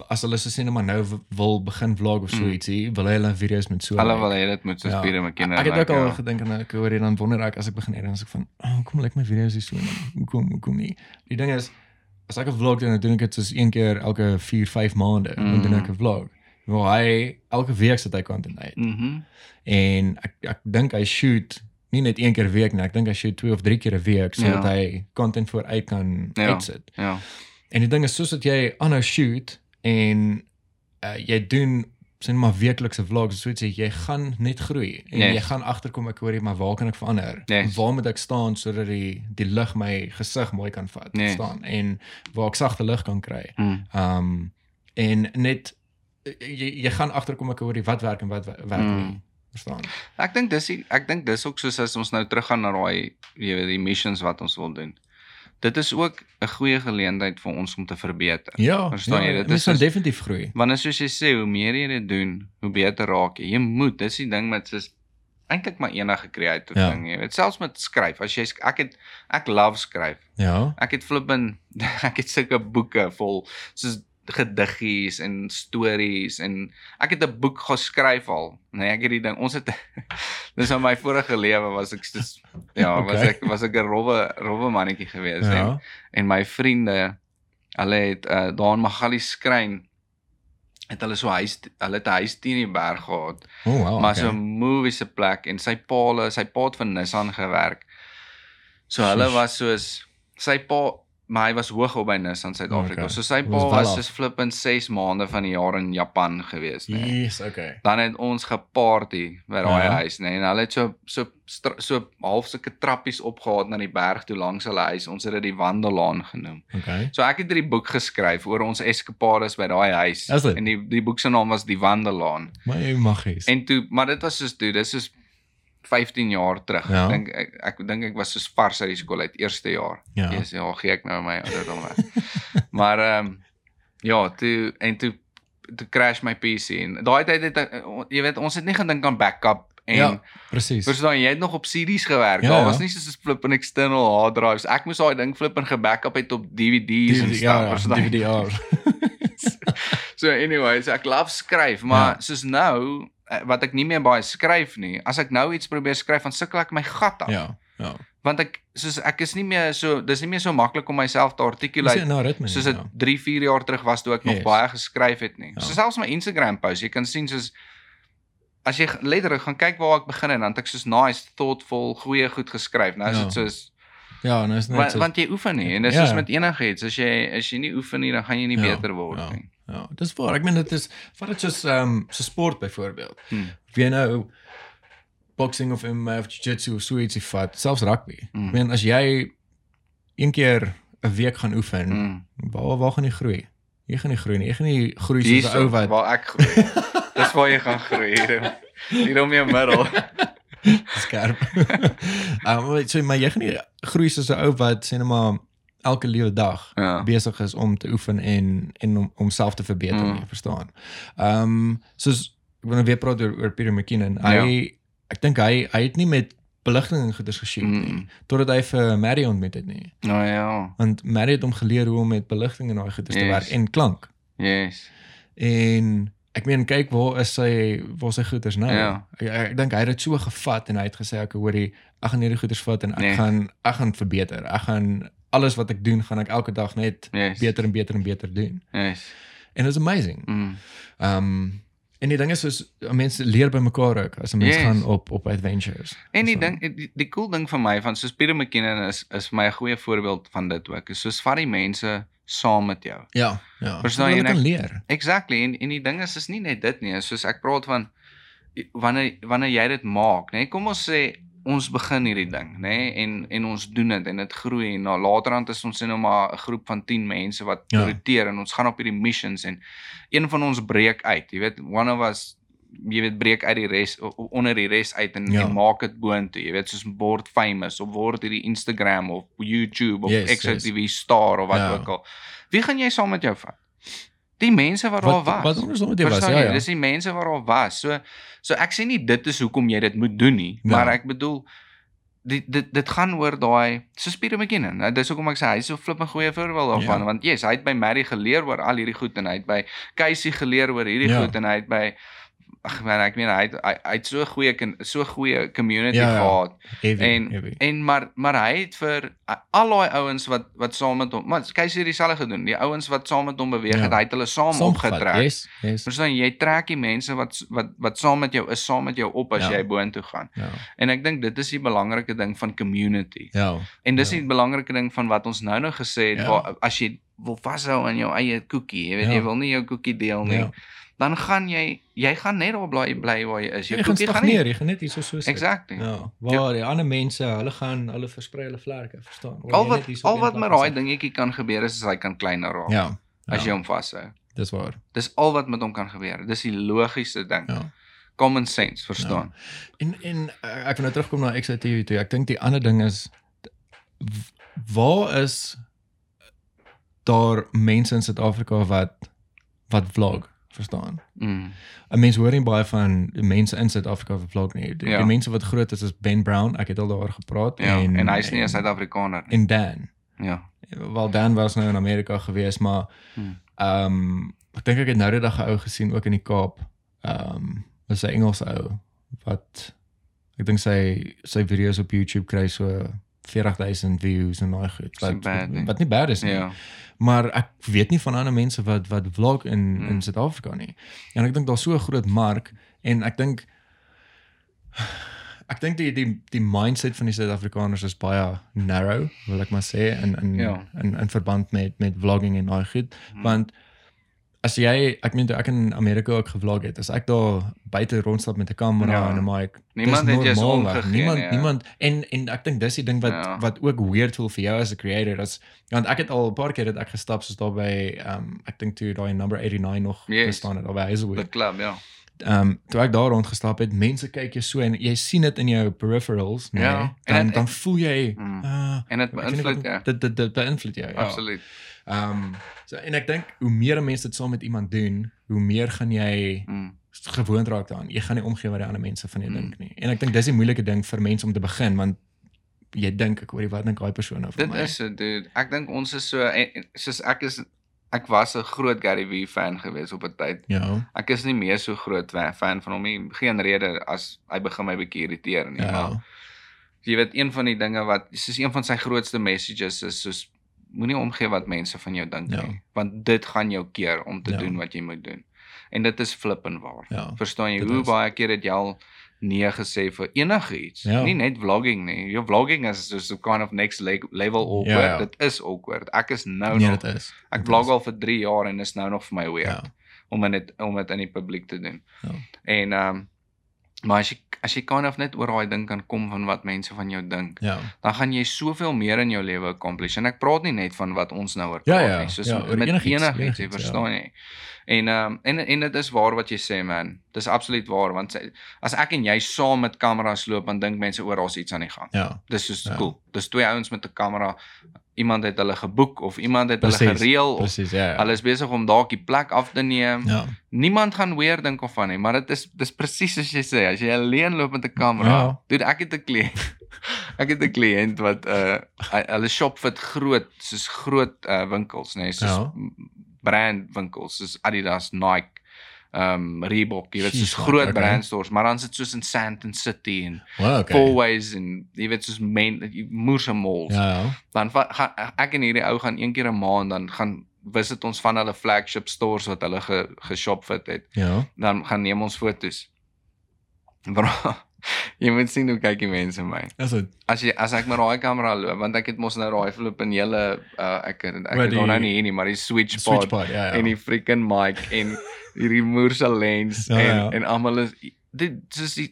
as hulle so sê net maar nou wil begin vlog of so Mm. ietsie, wil hulle video's met so Hulle wil hê dit moet soos Ja. Pieter McKinnon Ek het ook al ja. gedink en ek hoor jy dan wonder ek as ek begin is ek van, "Oh, hoekom lyk my video's nie so nie? Hoekom hoekom nie?" Die ding is as ek 'n vlog doen, dan doen ek dit soos een keer elke 4, 5 maande, dan doen ek Mm. 'n vlog. Waar hy elke week sit hy content uit. Mhm. En ek ek dink hy shoot nie net een keer week nie, ek dink hy shoot 2 of 3 keer 'n week sodat Ja. hy content vooruit kan Ja. uitsit. Ja. En die ding is soos dat jy aanhou shoot en uh, jy doen sien maar weeklikse vlogs so iets jy gaan net groei en Yes. jy gaan agterkom ek hoor jy maar waar kan ek verander? Yes. Waar moet ek staan sodat die die lig my gesig mooi kan vat Yes. staan en waar ek sagte lig kan kry. Mm. Um en net jy, jy gaan agterkom ek hoor jy wat werk en wat wa- werk Mm. Verstaan? Ek dink dis die- ek dink dis ook soos as ons nou teruggaan na daai jy weet die missions wat ons wil doen. Dit is ook 'n goeie geleentheid vir ons om te verbeter. Ja, Verstaan jy? ja, Dit is soos- definitief groei. Want is soos jy sê, hoe meer jy dit doen, hoe beter raak jy. Jy moet, dis die ding met soos eintlik maar enige creative Ja. ding, jy weet. Selfs met skryf. As jy ek het ek love skryf. Ja. Ek het flippin ek het sulke boeke vol soos gediggies en stories en ek het 'n boek geskryf al. Nee, ek het die ding ons het dis in my vorige lewe was ek soos ja, was Okay. ek was ek 'n rowwe rowwe mannetjie gewees en Ja. en my vriende hulle het uh, daar in Magali skrein het hulle so huis hulle het 'n huis teen die berg gehad oh, wow. maar okay. so 'n movie se plek en sy paal sy pa het vir Nissan gewerk. So hulle was soos sy pa maar hy was hoog op by Nissan Suid-Afrika. Okay. So sy Was pa was af. soos flippend 6 maande van die jaar in Japan gewees, nee. Yes, okay. Dan het ons geparty by daai Ja. huis, nee. En hulle het so so so half sulke trappies opgehaat na die berg toe langs hulle huis. Ons het dit die wandelaan genoem. Okay. So ek het hierdie boek geskryf oor ons eskapades by daai huis. En die die boek se naam was Die Wandelaan. Maar jy maggies. En toe, maar dit was soos toe, dis is 15 jaar terug. Ja. Ek dink ek ek dink ek was soos vars uit die skool uit eerste jaar. Ja. Yes, ja, gee ek nou my ouderdom weg. maar ehm um, ja, toe en toe toe crash my PC en daai tyd het ek- jy weet ons het nie gedink aan backup en Ja, presies. Verstaan jy het nog op CD's gewerk. Ja, Daar ja. was nie soos 'n flip en external hard drives. Ek moes daai ding flip en gebackup het op DVD's en DVD, stuff. ja, ja? DVD-R. So anyways, ek love skryf, maar Ja. soos nou eh, wat ek nie meer baie skryf nie. As ek nou iets probeer skryf, dan sukkel ek my gat af. Ja, ja. want ek soos ek is nie meer so dis nie meer so maklik om myself te articulate nie 'n ritme soos nie, dit ja. 3, 4 jaar terug was toe ek nog Yes. baie geskryf het nie. Ja. So selfs my Instagram post, jy kan sien soos as jy letterlik gaan kyk waar ek begin en dan het ek soos nice, thoughtful, goeie goed geskryf. Nou is Ja. dit soos Ja, nou is net want, so want jy oefen nie en dis Ja. soos met enigiets, as jy as jy nie oefen nie, dan gaan jy nie Ja, beter word ja. nie. Ja, dis waar. Ek meen dit is vat dit soos ehm um, so sport byvoorbeeld. Hmm. Of jy nou boxing of MMA of jiu-jitsu of so ietsie vat, selfs rugby. Mm. Ek meen as jy een keer 'n week gaan oefen, Mm. waar waar gaan jy groei? Jy gaan nie groei nie. Jy gaan nie groei soos 'n ou wat waar ek groei. Dis waar jy gaan groei hier. Hier om jou middel. skerp. Ehm um, so maar jy gaan nie groei soos 'n ou wat sê net maar elke liewe dag Ja. besig is om te oefen en en om homself te verbeter, Mm. jy verstaan. Ehm um, soos ek wil nou weer praat oor, oor Peter McKinnon. Hy Ja. ek dink hy hy het nie met beligting en goeders geshoot nie Mm. totdat hy vir Maddie ontmoet het nie. Nou ja. Want Maddie het hom geleer hoe om met beligting en daai goeders te Yes. werk en klank. Yes. En ek meen kyk waar is sy waar sy goeders nou. Ja. Ek, ek dink hy het dit so gevat en hy het gesê ek hoorie ek gaan hierdie goeders vat en ek Nee. gaan ek gaan verbeter. Ek gaan alles wat ek doen gaan ek elke dag net Yes. beter en beter en beter doen. Yes. En dit is amazing. Mm. Um, en die ding is soos mense leer by mekaar ook as 'n mens Yes. gaan op op adventures. En die So, ding die, die cool ding vir my van soos Peter McKinnon is is my 'n goeie voorbeeld van dit ook. Is soos vat die mense saam met jou. Ja, ja. Verstaan jy, hulle kan leer. Exactly. En en die ding is is nie net dit nie. Is soos ek praat van wanneer wanneer jy dit maak, nê? Kom ons sê ons begin hierdie ding, nê? En en ons doen dit en dit groei en na laterand is ons nou maar 'n groep van 10 mense wat Ja. roteer en ons gaan op hierdie missions en een van ons breek uit. Jy weet, one of us jy weet breek uit die res onder die res uit en, Ja. en maak dit boontoe. Jy weet soos word famous of word hierdie Instagram of YouTube of Yes, XTV star of wat Ja. ook al. Wie gaan jy saam met jou vat? Die mense wat daar was. wat andersom met jou was, ja jy? ja. Dis die mense wat daar was. So so ek sê nie dit is hoekom jy dit moet doen nie, Ja. maar ek bedoel dit dit dit gaan oor daai so Peter McKinnon. Nou, dis hoekom ek sê hy's so flip 'n goeie voorbeeld daarvan Ja. want yes, hy het by Mary geleer oor al hierdie goed en hy het by Casey geleer oor hierdie Ja. goed en hy het by ag man, ek meen hy het hy, hy het so goeie so goeie community Ja, ja. gehad. Heavy, En heavy. en maar maar hy het vir al daai ouens wat wat saam met hom, maar Casey het dieselfde gedoen. Die ouens wat saam met hom beweeg Ja. het, hy het hulle saam Saamgevat, opgetrek. Yes, yes. Verstaan jy trek die mense wat wat wat saam met jou is, saam met jou op as Ja. jy boontoe gaan. Ja. En ek dink dit is die belangrike ding van community. Ja. En dis Ja. die belangrike ding van wat ons nou nou gesê het, Ja. waar as jy wil vashou aan jou eie koekie, jy weet Ja. jy wil nie jou koekie deel nie, Ja. dan gaan jy jy gaan net daar bly bly waar jy is. Jou Jy gaan koekie gaan nie. stagneer, jy gaan net hier so sit. Exactly. Ja, waar die ander mense, hulle gaan hulle versprei hulle vlerke, verstaan? Waar Al jy wat al wat met daai dingetjie kan gebeur is as hy kan kleiner raak Ja. as jy ja, hom vashou. Dis waar. Dis al wat met hom kan gebeur. Dis die logiese ding. Ja. Common sense, verstaan? En en uh, ek wil nou terugkom na XITU toe. Ek dink die ander ding is waar is daar mense in Suid-Afrika wat wat vlog, verstaan? Mm. 'n Mens hoor nie baie van mense in Suid-Afrika wat vlog nie. Die, Ja. die mense wat groot is is Ben Brown, ek het al daaroor gepraat Ja, en, en hy's nie 'n Suid-Afrikaner nie. en Dan. Ja. Wel Dan was nou in Amerika gewees, maar Hmm. ehm um, ek dink ek het nou die dag 'n ou gesien ook in die Kaap. Ehm um, was 'n Engelse ou wat ek dink sy sy video's op YouTube kry so 40000 views en daai goed. Wat bad wat nie bad is nie. Ja. Maar ek weet nie van ander mense wat wat vlog in Hmm. in Suid-Afrika nie. En ek dink daar's so 'n groot mark en ek dink ek dink die die die mindset van die Suid-Afrikaners is baie narrow, wil ek maar sê in in Ja. in, in verband met met vlogging en daai goed, Hmm. want as jy ek meen toe ek in Amerika ook gevlog het, as ek daar buite rondstap met 'n kamera Ja. en 'n mic, Niemand het jou omgegee Niemand nie, ja. niemand en en ek dink dis die ding wat Ja. wat ook weird voel vir jou as 'n creator as want ek het al 'n paar keer het ek gestap soos daar by um ek dink toe daai number 89 nog Yes. gestaan het daar by Hazelwood. club, ja. Um toe ek daar rond gestap het, mense kyk jou so en jy sien dit in jou peripherals, nee. Ja, en Dan het- dan voel jy Mm. uh, En dit beïnvloed jou. Dit dit dit beïnvloed jou. Ja. Absoluut. Um so en ek dink hoe meer mense dit saam met iemand doen, hoe meer gaan jy Mm. gewoond raak daaraan. Jy gaan nie omgee wat die ander mense van jou Mm. dink nie. En ek dink dis die moeilike ding vir mense om te begin want jy dink ek hoorie wat dink daai persoon nou van Dit my. is so dude. Ek dink ons is so en- en- soos ek is ek was 'n groot Gary Vee fan gewees op 'n tyd. ja. Ek is nie meer so groot fan van hom nie. Geen rede as hy begin my bietjie irriteer nie, maar Ja. Jy weet een van die dinge wat soos een van sy grootste messages is soos moenie omgee wat mense van jou dink Ja. nie, want dit gaan jou keer om te Ja. doen wat jy moet doen. En dit is flippend waar. Ja, Verstaan jy hoe is. baie keer het jy al nee gesê vir enigiets? Ja. Nie net vlogging nie. Jou vlogging is so so kind of next le- level awkward. Ja, ja. Dit is awkward. Ek is nou Nee, nog dit is. ek Dit vlog is. al vir 3 jaar en is nou nog vir my weird Ja. om dit om dit in die publiek te doen. Ja. En ehm um, maar as jy as jy kind of net oor daai ding kan kom van wat mense van jou dink, Ja. dan gaan jy soveel meer in jou lewe accomplish. En ek praat nie net van wat ons nou oor Ja, praat ja, nie, soos ja, met enigiets, enigiets, enigiets, jy ja. verstaan jy. En ehm um, en en dit is waar wat jy sê man. Dis absoluut waar want sy, as ek en jy saam met kameras loop, dan dink mense oor daar's iets aan die gang. Ja. Dis soos Ja. cool. Dis twee ouens met 'n kamera. Iemand het hulle geboek of iemand het hulle Precies, gereël of Presies, ja. ja. hulle is besig om dalk die plek af te neem. Ja. Niemand gaan weer dink of van nie, maar dit is dis presies soos jy sê, as jy alleen loop met 'n kamera. Ja. Dude, ek het 'n kliënt. ek het 'n kliënt wat uh hy- hulle shop vir groot soos groot uh winkels, nê, nee, soos Ja. ja. brand winkels soos Adidas, Nike, um Reebok, jy weet soos Jeez, groot okay. brand stores, maar dan sit soos in Sandton City en Wow, okay. Fourways en jy weet soos main moerse malls Ja, ja. dan gaan ek en hierdie ou gaan een keer 'n maand dan gaan visit ons van hulle flagship stores wat hulle ge, geshop fit het. Ja. Dan gaan neem ons fotos. Bro, jy moet sien hoe kyk die mense my. Dis dit. As jy as ek met daai kamera loop, want ek het mos nou daai flip in hele uh, ek ek het hom nou nie hier nie, maar die switch pod Switchpod, ja, ja. en die freaking mic en hierdie moerse lens Ja, en ja. en almal is dit soos die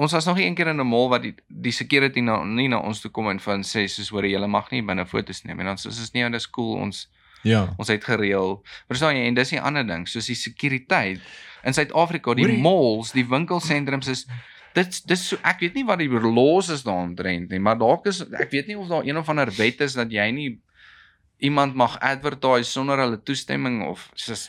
ons was nog nie een keer in 'n mall wat die die security na nie na ons toe kom en van sê soos hoor jy mag nie binne fotos neem en dan soos is nie dis cool ons Ja. ons het gereël verstaan jy en dis 'n ander ding soos die sekuriteit in Suid-Afrika die Hoor jy- malls die winkelsentrums is dit dis so ek weet nie wat die laws is daaromtrent nie maar dalk is ek weet nie of daar een of ander wet is dat jy nie iemand mag advertise sonder hulle toestemming of soos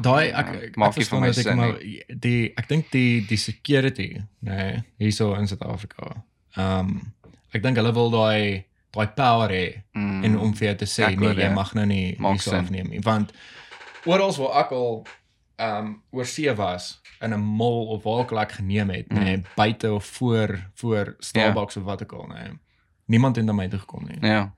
Daai ek nee, ek, maak nie vir my sin maar nie. die ek dink die die security, nee, hierso in Suid-Afrika. Ehm um, ek dink hulle wil daai daai power hê Mm. en om vir jou te sê Ek nee, jy mag nou nie hierso afneem nie, want oral waar ek al um, oor see was in 'n mall of waar ook al ek geneem het, Mm. nee, buite of voor voor Starbucks of wat ook al, nee. Niemand het na my toe gekom nie. ja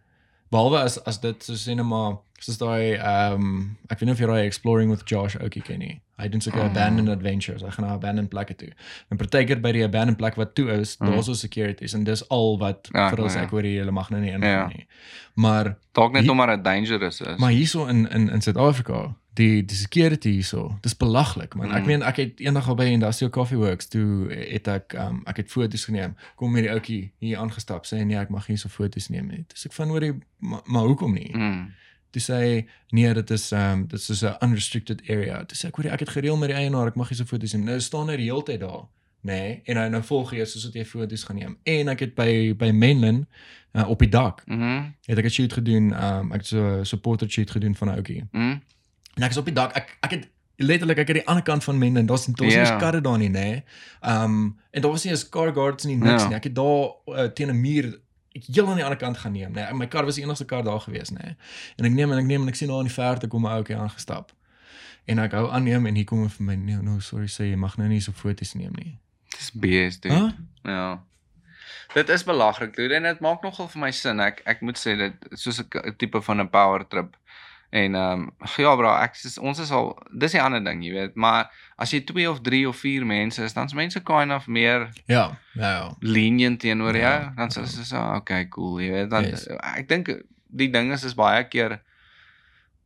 Behalwe as as dit so sê net maar soos daai um, ek weet nie of jy daai exploring with Josh ook ken nie. Hy doen sulke Mm. abandoned adventures. Hy gaan na abandoned plekke toe. En partykeer by die abandoned plek wat toe is, Mm. daar's so securities en dis al wat Ja, vir ons ja. ek hoor jy, mag nou nie ingaan Ja. nie. Maar dalk net omdat dit dangerous is maar hierso in in in Suid-Afrika, die die security hierso, dis belaglik man. Ek Mm. meen ek het eendag al by Industrial Coffee Works toe het ek um, ek het foto's geneem. Kom hierdie ouetjie hier aangestap sê nee, ek mag hierso foto's neem nie. Dis ek van hoor jy maar, maar hoekom nie? mm. Toe sê nee, dit is um, dit is so 'n unrestricted area. Toe sê ek hoor jy, ek het gereël met die eienaar, ek mag nie so foto's neem. Nou staan hy die hele tyd daar. Nê? Nee, en hy nou volg jy soos wat jy foto's gaan neem. En ek het by by Menlyn uh, op die dak Mhm. het ek 'n shoot gedoen. Um, ek het so so portrait shoot gedoen van 'n ouetjie. Mm. En ek is op die dak. Ek ek het letterlik ek het die ander kant van Menlyn. Daar's daar's Ja. nie karre daar nie, nê. Ehm um, en daar was nie 'n car guards nie niks Ja. nie. Ek het daar uh, teen 'n muur ek heel aan die ander kant gaan neem, nê. My kar was die enigste kar daar gewees, nê. En ek neem en ek neem en ek sien daar in die verte kom 'n ouetjie aangestap. En ek hou aanneem en hier kom hy vir my, nee, no, sorry, sê jy mag nou nie so foto's neem nie. dis bees dude Hæ? Ja. Dit is belagrik dude en dit maak nogal vir my sin. Ek ek moet sê dit soos 'n tipe van 'n power trip. En ehm um, ja bro, ek is, ons is al dis 'n ander ding, jy weet, maar as jy 2 of 3 of 4 mense is, dan's mense kind of meer Ja, ja, ja. lenient teenoor Ja, jou. Dan ja. sê ze so, okay, cool, jy weet. Dan Yes. ek dink die ding is is baie keer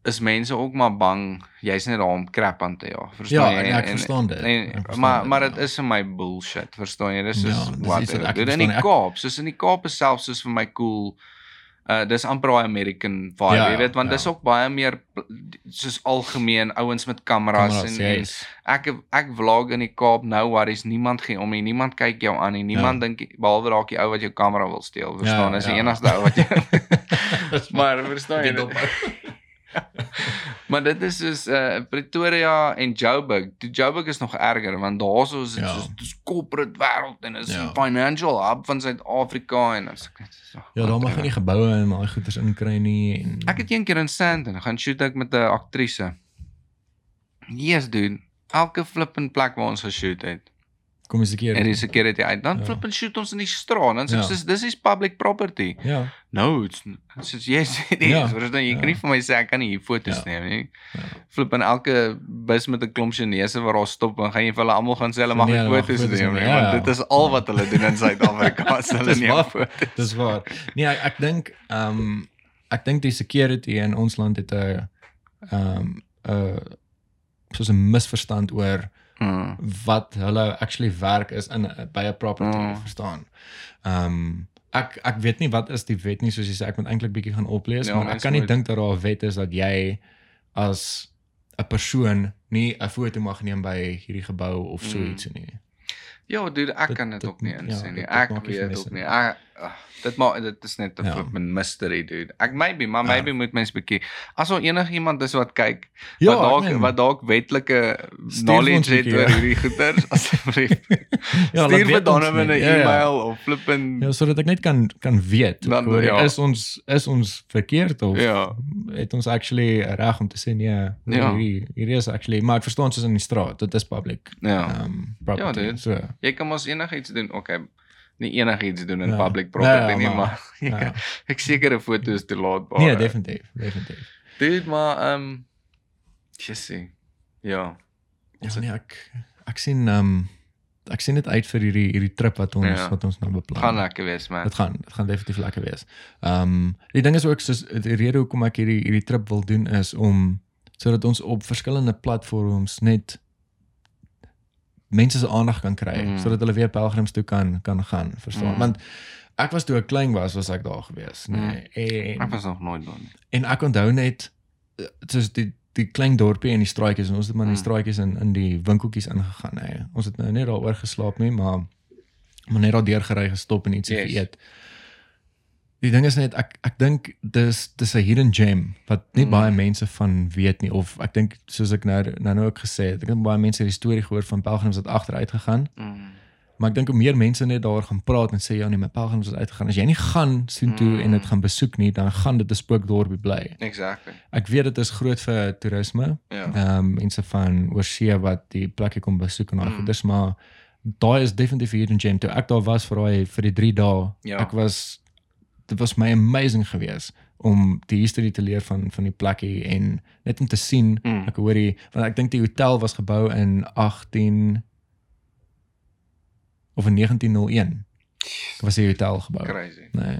is mense ook maar bang jy's net daar om crap aan te ja. Verstaan Ja, jy? en ek verstaan dit. En, Ek verstaan maar dit, maar ja. dit is vir my bullshit, verstaan jy? Dis Ja, soos dis wat ek dit in die Ek- Kaap, soos in die Kaap is selfs soos vir my cool. Uh dis amper daai American vibe, Ja, jy weet, want ja. dis ook baie meer soos algemeen ouens met kameras, Kameras, en, en yes. ek ek vlog in die Kaap nou worries niemand gee om nie niemand kyk jou aan nie niemand ja. dink behalwe dalk die ou wat jou kamera wil steel verstaan Ja, is die ja. enigste ou wat jy maar verstaan jy? maar dit is soos uh, Pretoria en Joburg die Joburg is nog erger want daarso is dit Ja. soos dis corporate wêreld en is Ja. die financial hub van Suid-Afrika en as ek net so Ja, daar mag jy nie geboue en daai goeders inkry nie en Ek het een keer in Sandton gaan shoot ek met 'n aktrise. Yes dude, elke flippend plek waar ons geshoot het. Kom die security. en die security uit. Dan Ja. flip en shoot ons in die straat. Dan sê Ja. dis dis is public property. Ja. No, it's soos jy sê dis. Ja. Verstaan jy Ja. kan nie vir my sê ek kan nie hier foto's Ja. neem nie. Ja. Flip in elke bus met 'n klomp Chinese waar daar stop en gaan jy vir hulle almal gaan sê hulle mag Nee, nie mag foto's neem nie. ja, Want dit is al wat hulle doen in Suid-Afrika. as Hulle Dis neem waar. foto's. Dis waar. Nee, ek, ek dink ehm um, ek dink die security in ons land het 'n ehm um, 'n soos 'n misverstand oor Mm. wat hulle actually werk is in by 'n property, Mm. verstaan. Ehm um, ek ek weet nie wat is die wet nie soos jy sê ek moet eintlik bietjie gaan oplees, Ja, maar ek kan nie dink dat daar 'n wet is dat jy as 'n persoon nie 'n foto mag neem by hierdie gebou of so Mm. iets nie. Ja, dude, ek Dit- kan dit dit- ook nie ja, insien nie. Ek maak nie vir weet ook nie. nie. Ek ag, dit maak dit is net 'n Ja. flippin mystery, dude. Ek maybe, maar Ja. maybe moet mens bietjie as er enigiemand is wat kyk Ja, wat dalk meen- wat dalk wetlike Stuur knowledge het oor ja. hierdie goeters asseblief. Ja, Stuur vir Donovan 'n. Ja, ja. e-mail of flippin Ja, sodat ek net kan kan weet. Dan- hoor, ja. Is ons is ons verkeerd of Ja. het ons actually reg om te sê nee, Ja. hierdie hierdie is actually maar ek verstaan soos in die straat, dit is public. Ja. Um property. Ja, dit- so. Jy kan mos enigiets doen. Okay. Nie enigiets doen in Ja. public Ja, property ja, nie, maar- maar ja. kan ek sekere foto's toelaatbaar. Nee, definitief, definitief. Dude, maar ehm um, Jessie. Ja. Ja, nee, ek ek sien um ek sien dit uit vir hierdie hierdie trip wat ons Ja. wat ons nou beplan. Gaan lekker wees, man. Dit gaan dit gaan definitief lekker wees. Ehm um, die ding is ook soos die rede hoekom ek hierdie hierdie trip wil doen is om sodat ons op verskillende platforms net mense se aandag kan kry Mm. sodat hulle weer pelgrims toe kan kan gaan, verstaan? Mm. Want ek was toe ek klein was, was ek daar gewees, nee. Mm. Ek En was nog nooit daar nie. en ek onthou net eh, soos die die klein dorpie en die straatjies en ons het maar in die Mm. straatjies in in die winkeltjies ingegaan hè. Ons het nou net daar oor geslaap nie, maar maar net daar deur gery gestop en ietsie Yes. geëet. Die ding is net ek ek dink dis dis 'n hidden gem wat nie Mm. baie mense van weet nie of ek dink soos ek nou nou nou ook gesê het, ek dink baie mense het die storie gehoor van pelgrims wat agteruit gegaan, Mm. maar ek dink hoe meer mense net daar gaan praat en sê ja nee, my pelgrims het uitgegaan. As jy nie gaan soontoe Mm. mm. en dit gaan besoek nie, dan gaan dit 'n spookdorpie bly. Exactly. Ek weet dit is groot vir toerisme. Ja. Ehm um, mense van oorsee wat die plekke kom besoek en daai Mm. goeders, maar daai is definitief 'n hidden gem. Toe ek daar was vir daai vir die 3 dae, Ja. ek was dit was my amazing geweest om die history te leer van van die plekkie en net om te sien Mm. ek hoor die want ek dink die hotel was gebou in 18 of in 1901 was die hotel gebou. Crazy. Nee.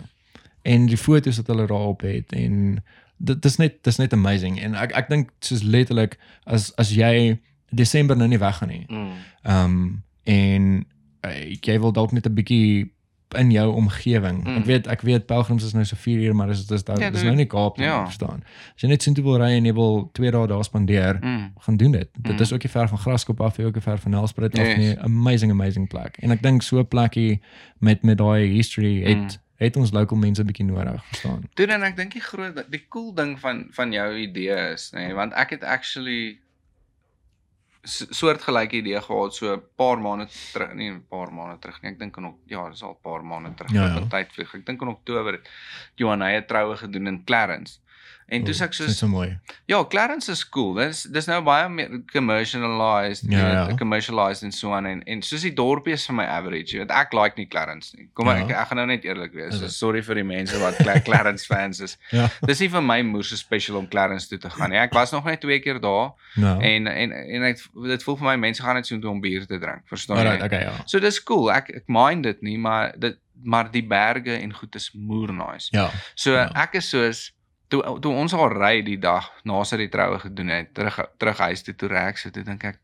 En die foto's wat hulle daarop het en dit is net dis net amazing en ek ek dink soos letterlik as as jy Desember nou nie weggaan nie. Mm. Ehm um, en uh, jy wil dalk net 'n bietjie in jou omgewing. Mm. Ek weet ek weet pelgrims is nou so 4 uur maar dis dis daar Ja, dis nou nie Kaap nie, Ja. verstaan. As jy net soontoe wil ry en jy wil 2 dae daar spandeer, Mm. gaan doen dit. Dit Mm. is ook nie ver van Graskop af, nie, ook nie ver van Nelspruit af Yes. nie. Amazing amazing plek. En ek dink so 'n plekkie met met daai history het Mm. het ons local mense 'n bietjie nodig, verstaan. Doen en ek dink die groot die cool ding van van jou idee is, nê, nee, want ek het actually soortgelyke idee gehad so 'n paar maande terug, nie 'n paar maande terug nie. Ek dink in ja, dis al 'n paar maande terug. Ja, wat ja. tyd vlieg. Ek dink in Oktober het Johan hy 'n troue gedoen in Clarence. En toe sê ek soos so mooi. Ja, Clarence is cool. Dis dis nou baie meer commercialized, Ja, ja. commercialized en so aan en en soos die dorpie is vir my average. Jy weet, ek like nie Clarence nie. Kom maar Ja. ek ek gaan nou net eerlik wees. So sorry vir die mense wat Cla- Clarence fans is. Ja. Dis nie vir my moer so special om Clarence toe te gaan nie. Ek was nog net twee keer daar Nou. en en en ek dit voel vir my mense gaan net so toe om bier te drink. Verstaan jy? okay, ja. So dis cool. Ek ek mind dit nie, maar dit maar die berge en goed is moer nice. Ja. So ja. ek is soos toe toe ons al ry die dag na sy die troue gedoen het terug terug huis toe toe reg so toe dink ek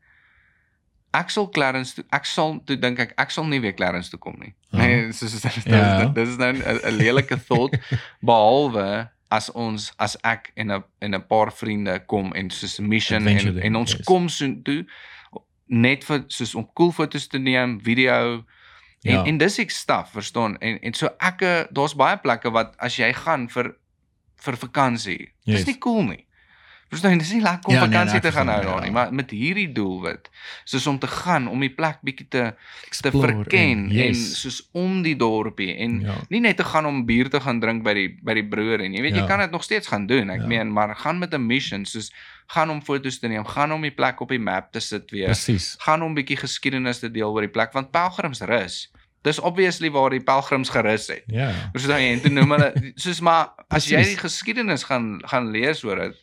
ek sal Clarence toe, ek sal toe dink ek ek sal nie weer Clarence toe kom nie. Ja. Nee, so so dis dis, Ja. dis, dis nou 'n lelike thought behalwe as ons as ek en 'n en 'n paar vriende kom en soos 'n mission en en ons yes. kom so toe net vir soos om cool foto's te neem, video En Ja. en dis ek staf, verstaan? En en so ek eh, daar's baie plekke wat as jy gaan vir vir vakansie, dis Yes. nie cool nie. Verstaan jy, dis nie lekker om Ja, nee, nee, vakansie ek te gaan hou daar nie, ja. maar met hierdie doelwit, soos om te gaan om die plek bietjie te te Explore verken en, yes. soos om die dorpie en Ja. nie net te gaan om bier te gaan drink by die by die broer en jy weet jy Ja. kan dit nog steeds gaan doen. Ek Ja. meen, maar gaan met 'n mission, soos gaan om foto's te neem, gaan om die plek op die map te sit weer. Presies. Gaan om bietjie geskiedenis te deel oor die plek want pelgrimsrus. Dis obviously waar die pelgrims gerus het. Ja. Verstaan jy? En toe noem hulle soos maar as jy die geskiedenis gaan gaan lees oor dit.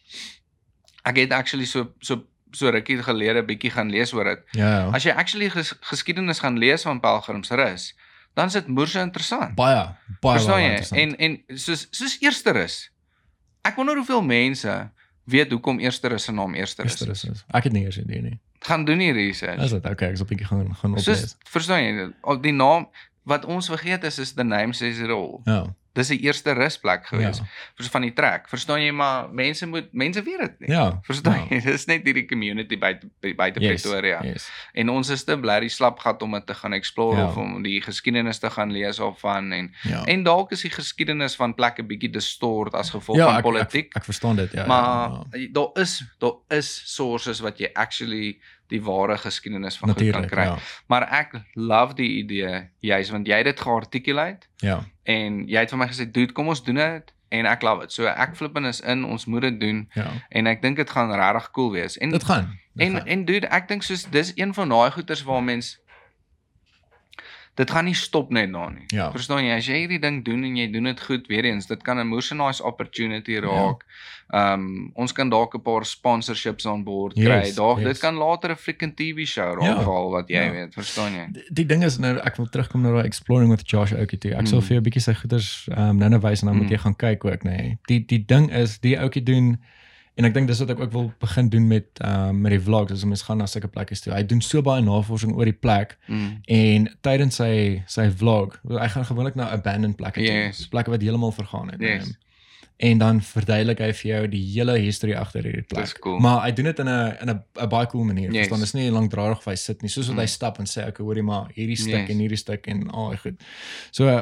Ek het actually so so so rukkie gelede bietjie gaan lees oor dit. Ja. As jy actually ges, geskiedenis gaan lees van pelgrimsrus, dan is dit moerse interessant. Baie baie baie interessant. En en soos soos eerste rus. Ek wonder hoeveel mense weet hoekom eerste rus se naam eerste rus is. is. Ek het nie eers idee nie. Gaan doen hier research. Is dit okay? Ek sal 'n bietjie gaan gaan oplees. Soos verstaan jy? Al Die naam wat ons vergeet is is the name says it all. Ja. Dis die eerste rusplek gewees Ja. ja. van die trek. Verstaan jy maar mense moet mense weet dit nie. Ja. Verstaan ja. jy? Dis net hierdie community buite buite Yes, Pretoria. Yes. En ons is te bly die slap gat om dit te gaan explore Ja. of om die geskiedenis te gaan lees of van en Ja. en dalk is die geskiedenis van plekke bietjie distort as gevolg ja, van ek, politiek. Ek, ek verstaan dit, ja. maar ja, ja. daar is daar is sources wat jy actually die ware geskiedenis van goed kan kry. ja. Maar ek love die idee juis want jy het dit gearticulate Ja. en jy het vir my gesê dude kom ons doen dit en ek love dit. So ek flippin is in, ons moet dit doen Ja. en ek dink dit gaan regtig cool wees. En Dit gaan. Dit en gaan. en dude, ek dink soos dis een van daai goeters waar mens dit gaan nie stop net daar nie. Ja. Verstaan jy? As jy hierdie ding doen en jy doen dit goed, weer eens, dit kan 'n nice opportunity raak. Ehm ons kan dalk 'n paar sponsorships aan boord kry. Yes, Dalk yes. dit kan later 'n freaking TV show raak Ja, val wat jy ja. weet, verstaan jy? Die- die ding is nou ek wil terugkom na daai exploring with Josh ouetjie toe. Ek sal Mm. vir jou 'n bietjie sy goeders ehm um, nou-nou wys en dan moet Mm. jy gaan kyk ook, nê. Nee. Die die ding is die ouetjie doen en ek dink dis wat ek ook wil begin doen met ehm um, met die vlogs. As mense gaan na sulke plekke toe. Hy doen so baie navorsing oor die plek Mm. en tydens sy sy vlog, hy gaan gewoonlik na abandoned plekke toe. Yes. Plekke wat heeltemal vergaan het. Yes. nê. En dan verduidelik hy vir jou die hele history agter hierdie plek. Cool. Maar hy doen dit in 'n in 'n baie cool manier. Yes. Verstaan, dis nie lankdradig of hy sit nie. Soos wat Mm. hy stap en sê ek hoorie maar hierdie stuk Yes. en hierdie stuk en al daai goed. So uh,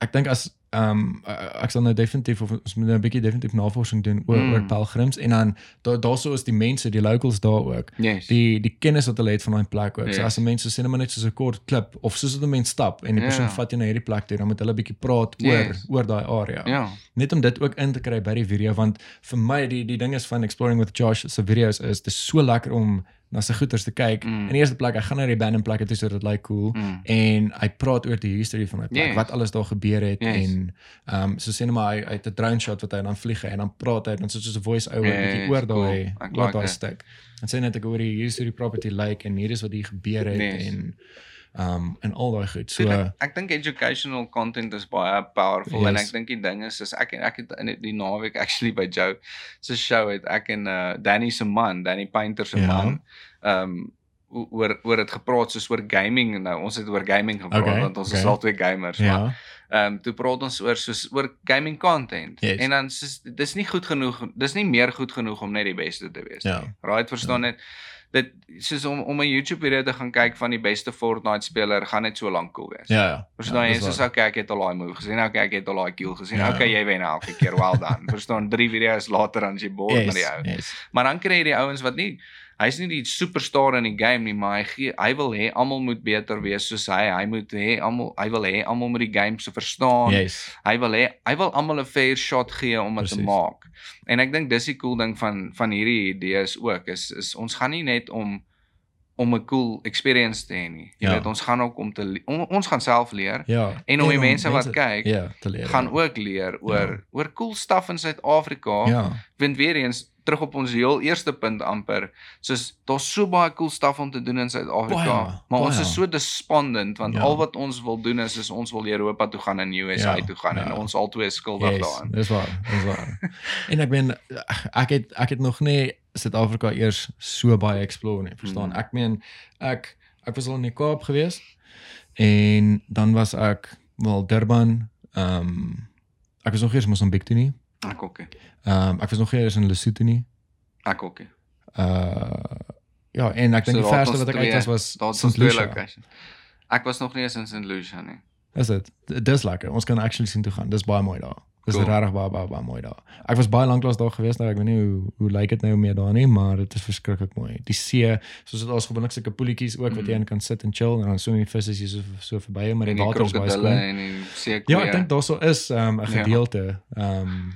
ek dink as ehm um, ek sal nou definitief of ons moet nou 'n bietjie definitief navorsing doen oor Mm. oor pelgrims en dan daar daarso is die mense, die locals daar ook. Yes. Die die kennis wat hulle het van daai plek ook. So Yes. as 'n mens so sê net maar net soos 'n kort klip of soos 'n mens stap en die Ja. persoon vat jou na hierdie plek toe, dan moet hulle bietjie praat oor Yes. oor daai area ja. net om dit ook in te kry by die video want vir my die die ding is van exploring with Josh se video's is dis so lekker om na sy goeters te kyk. Mm. In die eerste plek, hy gaan na die abandoned plekke toe so dit lyk cool Mm. en hy praat oor die history van daai plek, Yes. wat alles daar gebeur het Yes. en ehm um, so sê net maar hy, het 'n drone shot wat hy dan vlieg en dan praat hy dan so soos 'n voice over Yes, bietjie oor cool. daai Ek oor like daai stuk. En sê net ek hoor hier is hoe die property lyk en hier is wat hier gebeur het Yes. en um, en al daai goed. So So ek, ek dink educational content is baie powerful yes. en ek dink die ding is is ek ek het in die naweek actually by Joe se show het ek en uh Danny se man, Danny Painter se Ja. man, um, oor oor dit gepraat soos oor gaming nou ons het oor gaming gepraat Okay, want ons okay. is al twee gamers maar ja. ehm um, toe praat ons oor soos oor gaming content Yes. en dan soos dis nie goed genoeg dis nie meer goed genoeg om net die beste te wees Ja. nie. Right verstaan net dit soos om om 'n YouTube video te gaan kyk van die beste Fortnite speler gaan net so lank cool wees. Ja ja. Verstaan ja, jy? dis Soos okay, ek het al daai move gesien. Okay, ek het al daai kill gesien. Ja. Okay, jy wen elke keer. Well done. Verstaan? Drie video's later dan jy bored met die ou. Yes. Maar dan kry jy die ouens wat nie hy's nie die superstar in die game nie, maar hy gee hy wil hê almal moet beter wees soos hy. Hy moet hê almal hy wil hê almal moet die game se verstaan. Yes. Hy wil hê hy wil almal 'n fair shot gee om dit te maak. En ek dink dis die cool ding van van hierdie idees ook is is ons gaan nie net om om 'n cool experience te hê nie. Jy Ja. weet ons gaan ook om te on, ons gaan self leer Ja. en om die mense wat kyk ja, te leer. gaan ja. ook leer oor Ja. oor cool stuff in Suid-Afrika. Ja. Want weer eens terug op ons heel eerste punt amper, soos daar's so baie cool stuff om te doen in Suid-Afrika, Baie, maar ons baie. is so despondent want Ja. al wat ons wil doen is is ons wil Europa toe gaan en USA Ja, toe gaan en ja. ons albei is skuldig Yes, daaraan. dis waar, dis waar. en ek meen ek het ek het nog nie Suid-Afrika eers so baie explore nie, verstaan? Mm. Ek meen ek ek was al in die Kaap gewees en dan was ek wel Durban, ehm ek was nog eers in Mosambiek toe nie. Ek ook. Ehm ek was nog eers in Lesotho nie. Ek ook. Uh ja, en ek dink So die verste wat ek uit was was St. Lucia. Ek was nog nie eens in St. Lucia nie. Is dit? Dis lekker. Ons kan actually sien toe gaan. Dis baie mooi daar. Dis Cool. regtig baie baie baie mooi daar. Ek was baie lanklaas daar gewees nou, ek weet nie hoe hoe lyk dit nou meer daar nie, maar dit is verskriklik mooi. Die see, soos dit daar's gewoonlik sulke poeltjies ook wat jy in kan sit en chill en dan so 'n visse is jy so so verby, maar en die die water is baie skoon. en die seekoeie. Ja, ek dink daarso is um, 'n Ja. gedeelte. Ehm um,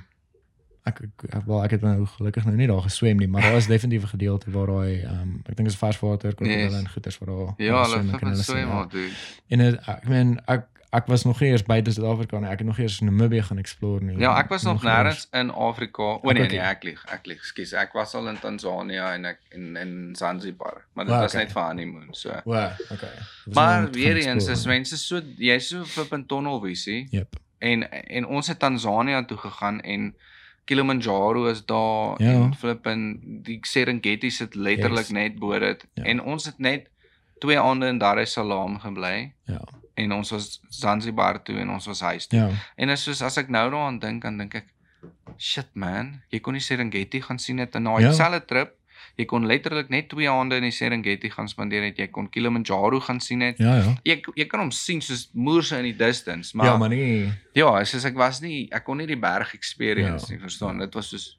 ek ek wel, ek het nou gelukkig nou nie daar geswem nie, maar daar is definitief 'n gedeelte waar daai ehm um, ek dink is varswater, krokodille Yes. en goeters waar daar Ja, hulle swem, ek kan het hulle so sien, ja. iemand doen. En het, ek meen ek ek was nog nie eers buite Suid-Afrika nie. Ek het nog eers Namibië gaan explore nie. Ja, ek was nog eers- nêrens in Afrika. O Ek nee, ook nee, ek lieg, ek lieg. Skus, ek was al in Tanzanië en ek en in Zanzibar, maar dit Ah, was okay. net vir honeymoon, so. Wow, okay. Was Maar nog weer eens is mense so jy's so flippin tunnelvisie Yep. en en ons het Tanzanië toe gegaan en Kilimanjaro is daar Ja. en flippin die Serengeti sit letterlik Yes. net bo dit Ja. en ons het net twee aande in Dar es Salaam gebly Ja. En ons was Zanzibar toe en ons was huis toe. Ja. En is soos as ek nou daaraan dink, dan dink ek shit man, jy kon die Serengeti gaan sien het in daai Ja. selfde trip. Jy kon letterlik net twee aande in die Serengeti gaan spandeer het. Jy kon Kilimanjaro gaan sien het. Ja, ja. Jy jy kan hom sien soos moerse in die distance, maar ja, maar nie. ja, soos ek was nie ek kon nie die berg experience Ja. nie, verstaan? Dit was soos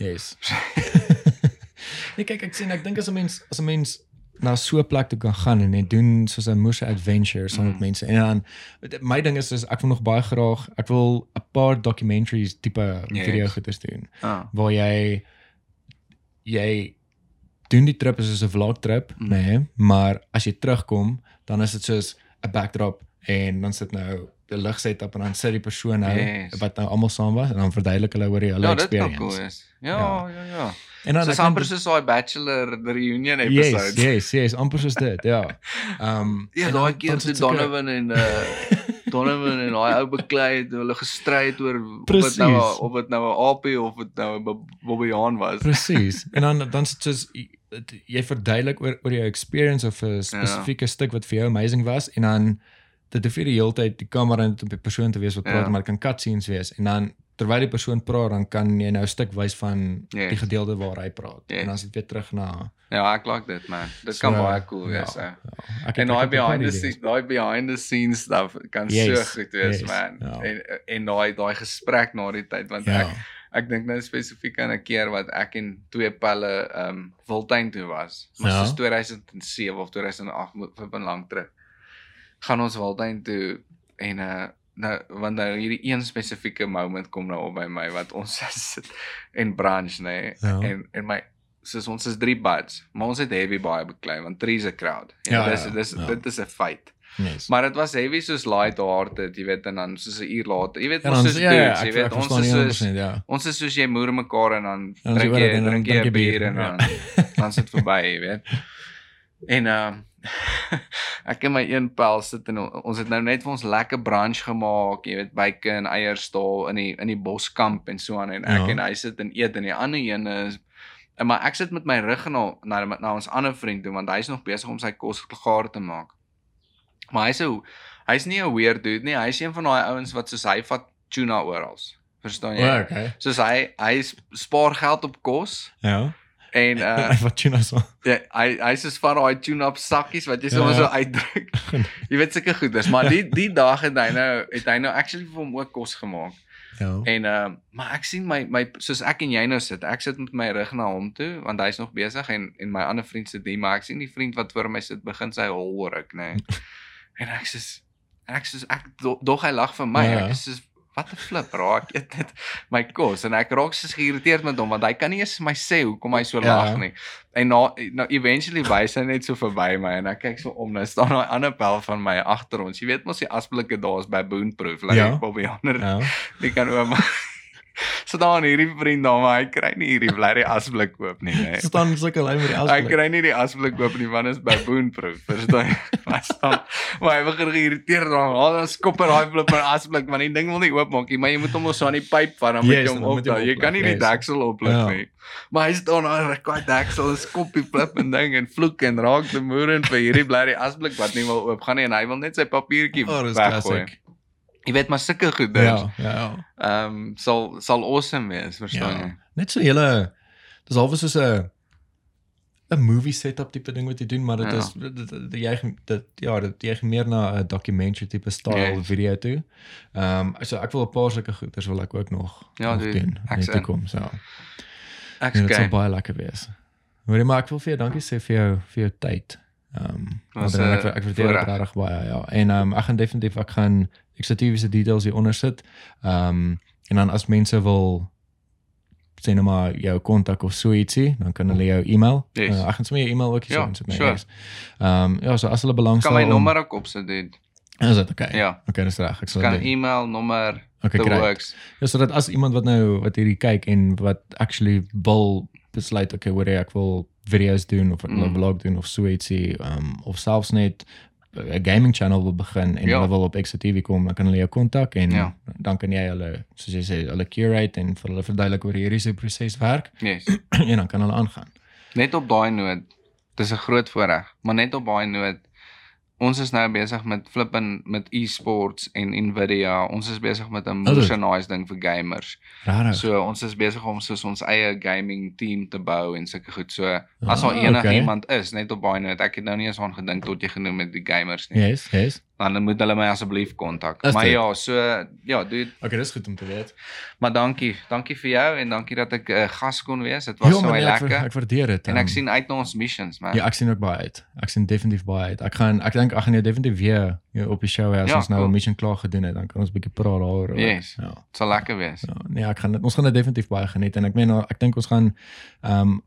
Yes. nee, kyk, ek sien ek dink as 'n mens as 'n mens na so 'n plek toe kan gaan en net doen soos 'n moerse adventure saam met Mm. mense. En dan my ding is is ek wil nog baie graag, ek wil 'n paar documentaries tipe Yes. video goeders doen ah, waar jy jy doen die trip soos 'n vlog trip, Mm. mm. nee, maar as jy terugkom, dan is dit soos 'n backdrop en dan sit nou 'n lig setup en dan sit die persoon nou Yes. wat nou almal saam was en dan verduidelik hulle oor die hulle Ja, dit kan experience. cool is. Ja, Ja. ja, ja. En dan ek amper soos daai Bachelor reunion Yes, episode. yes, yes, amper soos dit, ja. Ehm um, Ja, daai keer toe Donovan en uh Donovan en daai ou beklei het hulle gestry het oor of dit Precies. nou of dit nou 'n AP of dit nou 'n Bob- Bobbejaan was. Presies. En dan dan soos jy- dit- verduidelik oor oor jou experience of 'n spesifieke stuk wat vir jou amazing was en dan dit hoef nie die hele tyd die kamera net op die persoon te wees wat praat, Ja. maar dit kan cutscenes wees en dan terwyl die persoon praat, dan kan jy nou 'n stuk wys van Yes. die gedeelte waar hy praat. Yes. En dan is dit weer terug na Ja, ek like dit man. Dit So, kan baie cool ja, wees. Ja, ek En daai behind the scenes, daai behind the scenes stuff kan Yes, so goed wees yes, man. ja. En en daai daai gesprek na die tyd want Ja. ek ek dink nou spesifiek aan 'n keer wat ek en twee pelle ehm um, Wildtuin toe was. Maar Ja. soos 2007 of 2008 moet vir 'n lang terug. Gaan ons Wildtuin toe en uh nou want nou hierdie een spesifieke moment kom nou op by my wat ons sit en brunch nê nee, Ja. en en my soos ons is drie buds, maar ons het heavy baie beklei want three's a crowd. En Ja, dis ja, dis ja. dit is 'n feit. Yes. Maar dit was heavy soos light hearted, jy weet en dan soos 'n uur later. Jy weet ons is ja, ja, dudes, jy ek- weet ons is soos 100%, ja. ons is soos jy moer mekaar en dan drink jy drink jy 'n jy bier, en ja. dan dan sit verby, jy weet. En ehm ek en my een pel sit en on- ons het nou net vir ons lekker brunch gemaak, jy weet bacon, eiers daar in die in die boskamp en so aan en ek Ja. en hy sit en eet en die ander een is en maar ek sit met my rug na na, na ons ander vriend toe want hy's nog besig om sy kos gaar te maak. Maar hy's 'n hy's nie 'n weird dude nie. Hy's een van daai ouens wat soos hy vat tuna oral. Verstaan jy? Ja, okay. Soos hy hy sp- spaar geld op kos Ja. En uh wat jy nou so. ja, hy hy is van daai tune-up sakkies wat jy sommer ja. so uitdruk. jy weet sulke goeders, maar die die dag het hy nou het hy nou actually vir hom ook kos gemaak. Ja. En uh maar ek sien my my soos ek en jy nou sit. Ek sit met my rug na hom toe want hy's nog besig en en my ander vriend sit hier, maar ek sien die vriend wat voor my sit begin sy hol ruk, nê. Nee. en ek sê ek sê ek do- dog hy lag vir my. Ja. Ek sê wat 'n flip, raak eet net my kos en ek raak so geïrriteerd met hom want hy kan nie eens my sê hoekom hy so Ja. lag nie. En na nou eventually wys hy net so verby my en ek kyk so om nou staan daai ander pel van my agter ons. Jy weet mos die asblikke daar's by Boonproof, like Ja. Bobby Ander Ja. Die kan oom. so dan hierdie vriend dan maar hy kry nie hierdie blerrie asblik oop nie, nee. Staan sulke lyn met die Hy asblik. kry nie die asblik oop nie want is by Boonproof. Verstaan jy? Verstaan. Maar hy begin geïrriteerd raak. Haal dan skopper daai flip in asblik want die ding wil nie oopmaak nie, maar jy moet hom mos so aan die pyp vat dan moet Yes, jy hom dan moet jy hom Jy kan nie die yes. deksel oplig Ja. nie. Maar hy staan daar hy deksel skop die flip en ding en vloek en raak te moer en vir hierdie blerrie asblik wat nie wil oopgaan nie en hy wil net sy papiertjie Oh, weggooi. classic. Jy weet maar sulke goeders. Ja, ja, ja. Ehm um, sal sal awesome wees, verstaan Ja. jy? Net so hele dis half soos 'n 'n movie setup tipe ding wat jy doen, maar dit Ja. is dit, dit, dit, jy dit ja, dit jy meer na 'n documentary tipe style Yes. video toe. Ehm um, so ek wil 'n paar sulke goeders wil ek ook nog Ja, nog dude, doen in die toekoms. Ja. Ek's En dit sal baie lekker wees. Hoorie maar ek wil vir jou dankie sê vir jou vir jou tyd. Ehm um, Was, ek ek waardeer dit regtig baie ja. En ehm um, ek gaan definitief ek gaan ekstra details hier onder sit. Ehm um, en dan as mense wil sê nou maar jou kontak of so ietsie, dan kan hulle jou e-mail. Yes. Uh, ek gaan sommer jou e-mail ook hier Ja, so insit. sure. Ehm um, ja, so as hulle Kan belangstel my om- nommer ook opsit dit. Is dit okay? Ja. Okay, dis reg. Ek sal Kan e-mail, nommer, Okay, works. Ja, sodat as iemand wat nou wat hierdie kyk en wat actually wil besluit okay, hoor jy, ek wil video's doen of 'n Mm. vlog doen of so ietsie, um of selfs net 'n gaming channel wil begin en Ja. hulle wil op XTV kom, dan kan hulle jou kontak en Ja. dan kan jy hulle soos jy sê, hulle curate en vir hulle verduidelik hoe hierdie se proses werk Yes. en dan kan hulle aangaan. Net op daai noot. Dis 'n groot voorreg, maar net op daai noot ons is nou besig met flippin met e-sports en Nvidia. Ons is besig met 'n motionized ding vir gamers. Rarig. So ons is besig om soos ons eie gaming team te bou en sulke goed. So as Ah, daar enige okay. iemand is net op daai noot, ek het nou nie eens aan gedink tot jy genoem met die gamers nie. Yes, yes. Dan moet hulle my asseblief kontak. Maar dit? ja, so ja, dude, Okay, dis goed om te weet. maar dankie. Dankie vir jou en dankie dat ek 'n uh, gas kon wees. Dit was Ja, so nee, ek, lekker. ver- ek waardeer dit. en ek um, sien uit na ons missions, man. Ja, ek sien ook baie uit. Ek sien definitief baie uit. Ek gaan ek dink ek gaan jou definitief weer jou op die show hê as Ja, ons nou cool. 'n mission klaar gedoen het, dan kan ons 'n bietjie praat daaroor. Yes. Ja. Dit sal lekker wees. Ja, nee, ek gaan dit ons gaan dit definitief baie geniet en ek meen ek dink ons gaan ehm um, ek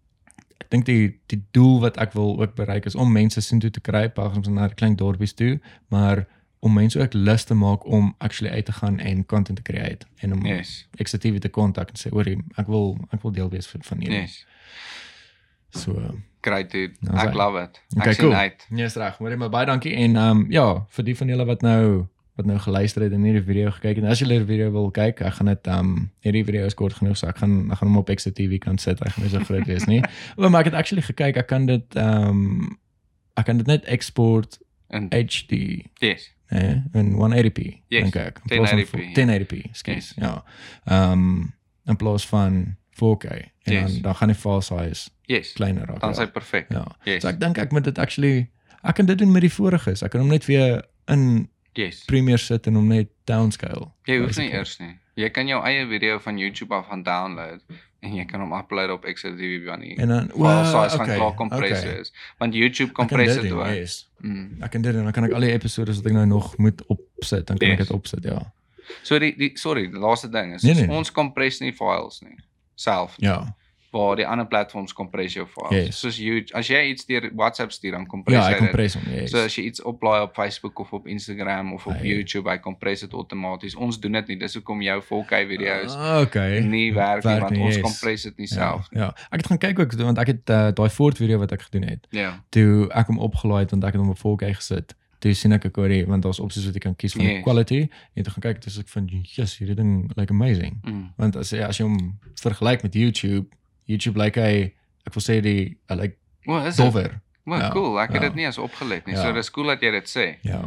dink die die doel wat ek wil ook bereik is om mense sien toe te kry, pagums na klein dorpies toe, maar om mense ook lus te maak om actually uit te gaan en content te create en om Yes. ekstra te kontak en sê hoor ek wil ek wil deel wees van van hierdie. Yes. So ehm, Great dude. Nou, Ek love it. Ek Okay, sien cool. uit. Nee, is reg. Hoorie maar baie dankie en ehm um, ja, vir die van julle wat nou wat nou geluister het en hierdie video gekyk het. En as julle die video wil kyk, ek gaan dit ehm um, hierdie video is kort genoeg, so ek gaan ek gaan hom op XTV kan sit. Hy gaan nie so groot wees nie. O, maar ek het actually gekyk, ek kan dit ehm um, ek kan dit net export En HD yes. eh in 180p Yes, dink ek. In plaas van 1080p, vo- ja. 1080p, skus. Ja. Ehm um, in plaas van 4K en Yes. dan dan gaan die file size Yes. kleiner raak. Dan ja. is hy perfek. Ja. Yes. So ek dink ek moet dit actually ek kan dit doen met die voriges. Ek kan hom net weer in Yes. Premiere sit en hom net downscale. Jy hoef nie basically. eers nie. Jy kan jou eie video van YouTube af gaan download en jy kan hom upload op XDV wanneer En dan file size gaan okay, klaar kompress okay. is. Want YouTube Ek kan kompress dit ook. Yes. Mm. Ek kan dit doen. Dan kan ek al die episode wat ek nou nog moet opsit, dan kan ek Yes. dit opsit, ja. So die die sorry, die laaste ding is Nee, nee, nee, nee. nee. ons kompress nie files nie self nie, Ja. Waar die ander platforms kompress jou files. Yes. Soos you as jy iets deur WhatsApp stuur dan kompress Ja, hy dit. kompress hom, yes. So as jy iets oplaai op Facebook of op Instagram of op Hy- YouTube, hy kompress dit outomaties. Ons doen dit nie. Dis hoekom jou 4K video's Ah, okay. nie werk nie werk want nie, ons yes. kompress dit nie Ja, self. ja. Ek het gaan kyk ook want ek het uh, daai Ford video wat ek gedoen het. Ja. Toe ek hom opgelaai het want ek het hom op 4K gesit. Toe sien ek die want daar's opsies wat jy kan kies van Yes. quality en toe gaan kyk dis ek van yes, hierdie ding lyk amazing. Mm. Want as jy as jy hom vergelyk met YouTube, YouTube lyk hy ek wil sê die hy lyk is dit? dowwer. Wel, Ja, cool. Ek het ja. dit nie eens opgelet nie. Ja. So dis cool dat jy dit sê. Ja.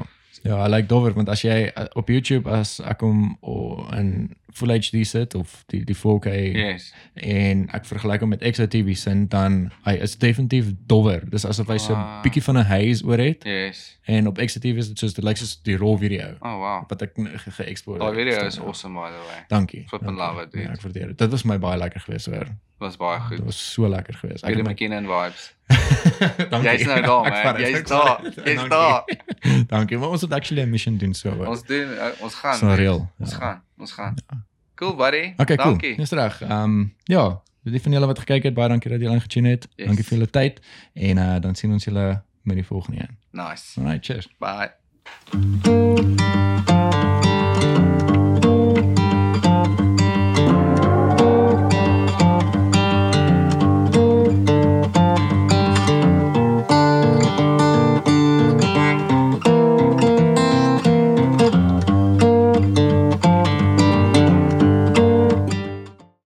Ja, hy lyk dowwer want as jy uh, op YouTube as ek hom oh, in Full HD sit of die die 4K Yes. en ek vergelyk hom met XOTV sin dan hy is definitief dowwer. Dis asof hy so 'n Ah. bietjie van 'n haze oor het Yes. en op XOTV is dit soos dit lyk soos die raw video Oh wow. wat ek ge- ge- geëxport Daai het. video is awesome by the way. Dankie. Flippin' dankie. love it. Ja, ek waardeer dit. Dit was my baie lekker geweest hoor. Was baie Dit goed. was so lekker geweest. Billy het my- McKinnon vibes. Dankie. Jy's nou daar, Ek man. dit, Jy's ek daar. dit. Jy's Dankie. Dankie. Maar ons het actually 'n mission doen so. hoor. Ons doen uh, ons gaan. Ons Ja. gaan. Ons gaan. Cool buddy. Okay, cool. Dankie. Dis reg. Ehm um, ja, die van julle wat gekyk het, baie dankie dat julle ingetune het. Yes. Dankie vir julle tyd en uh, dan sien ons julle met die volgende een. Nice. Alright, cheers. Bye.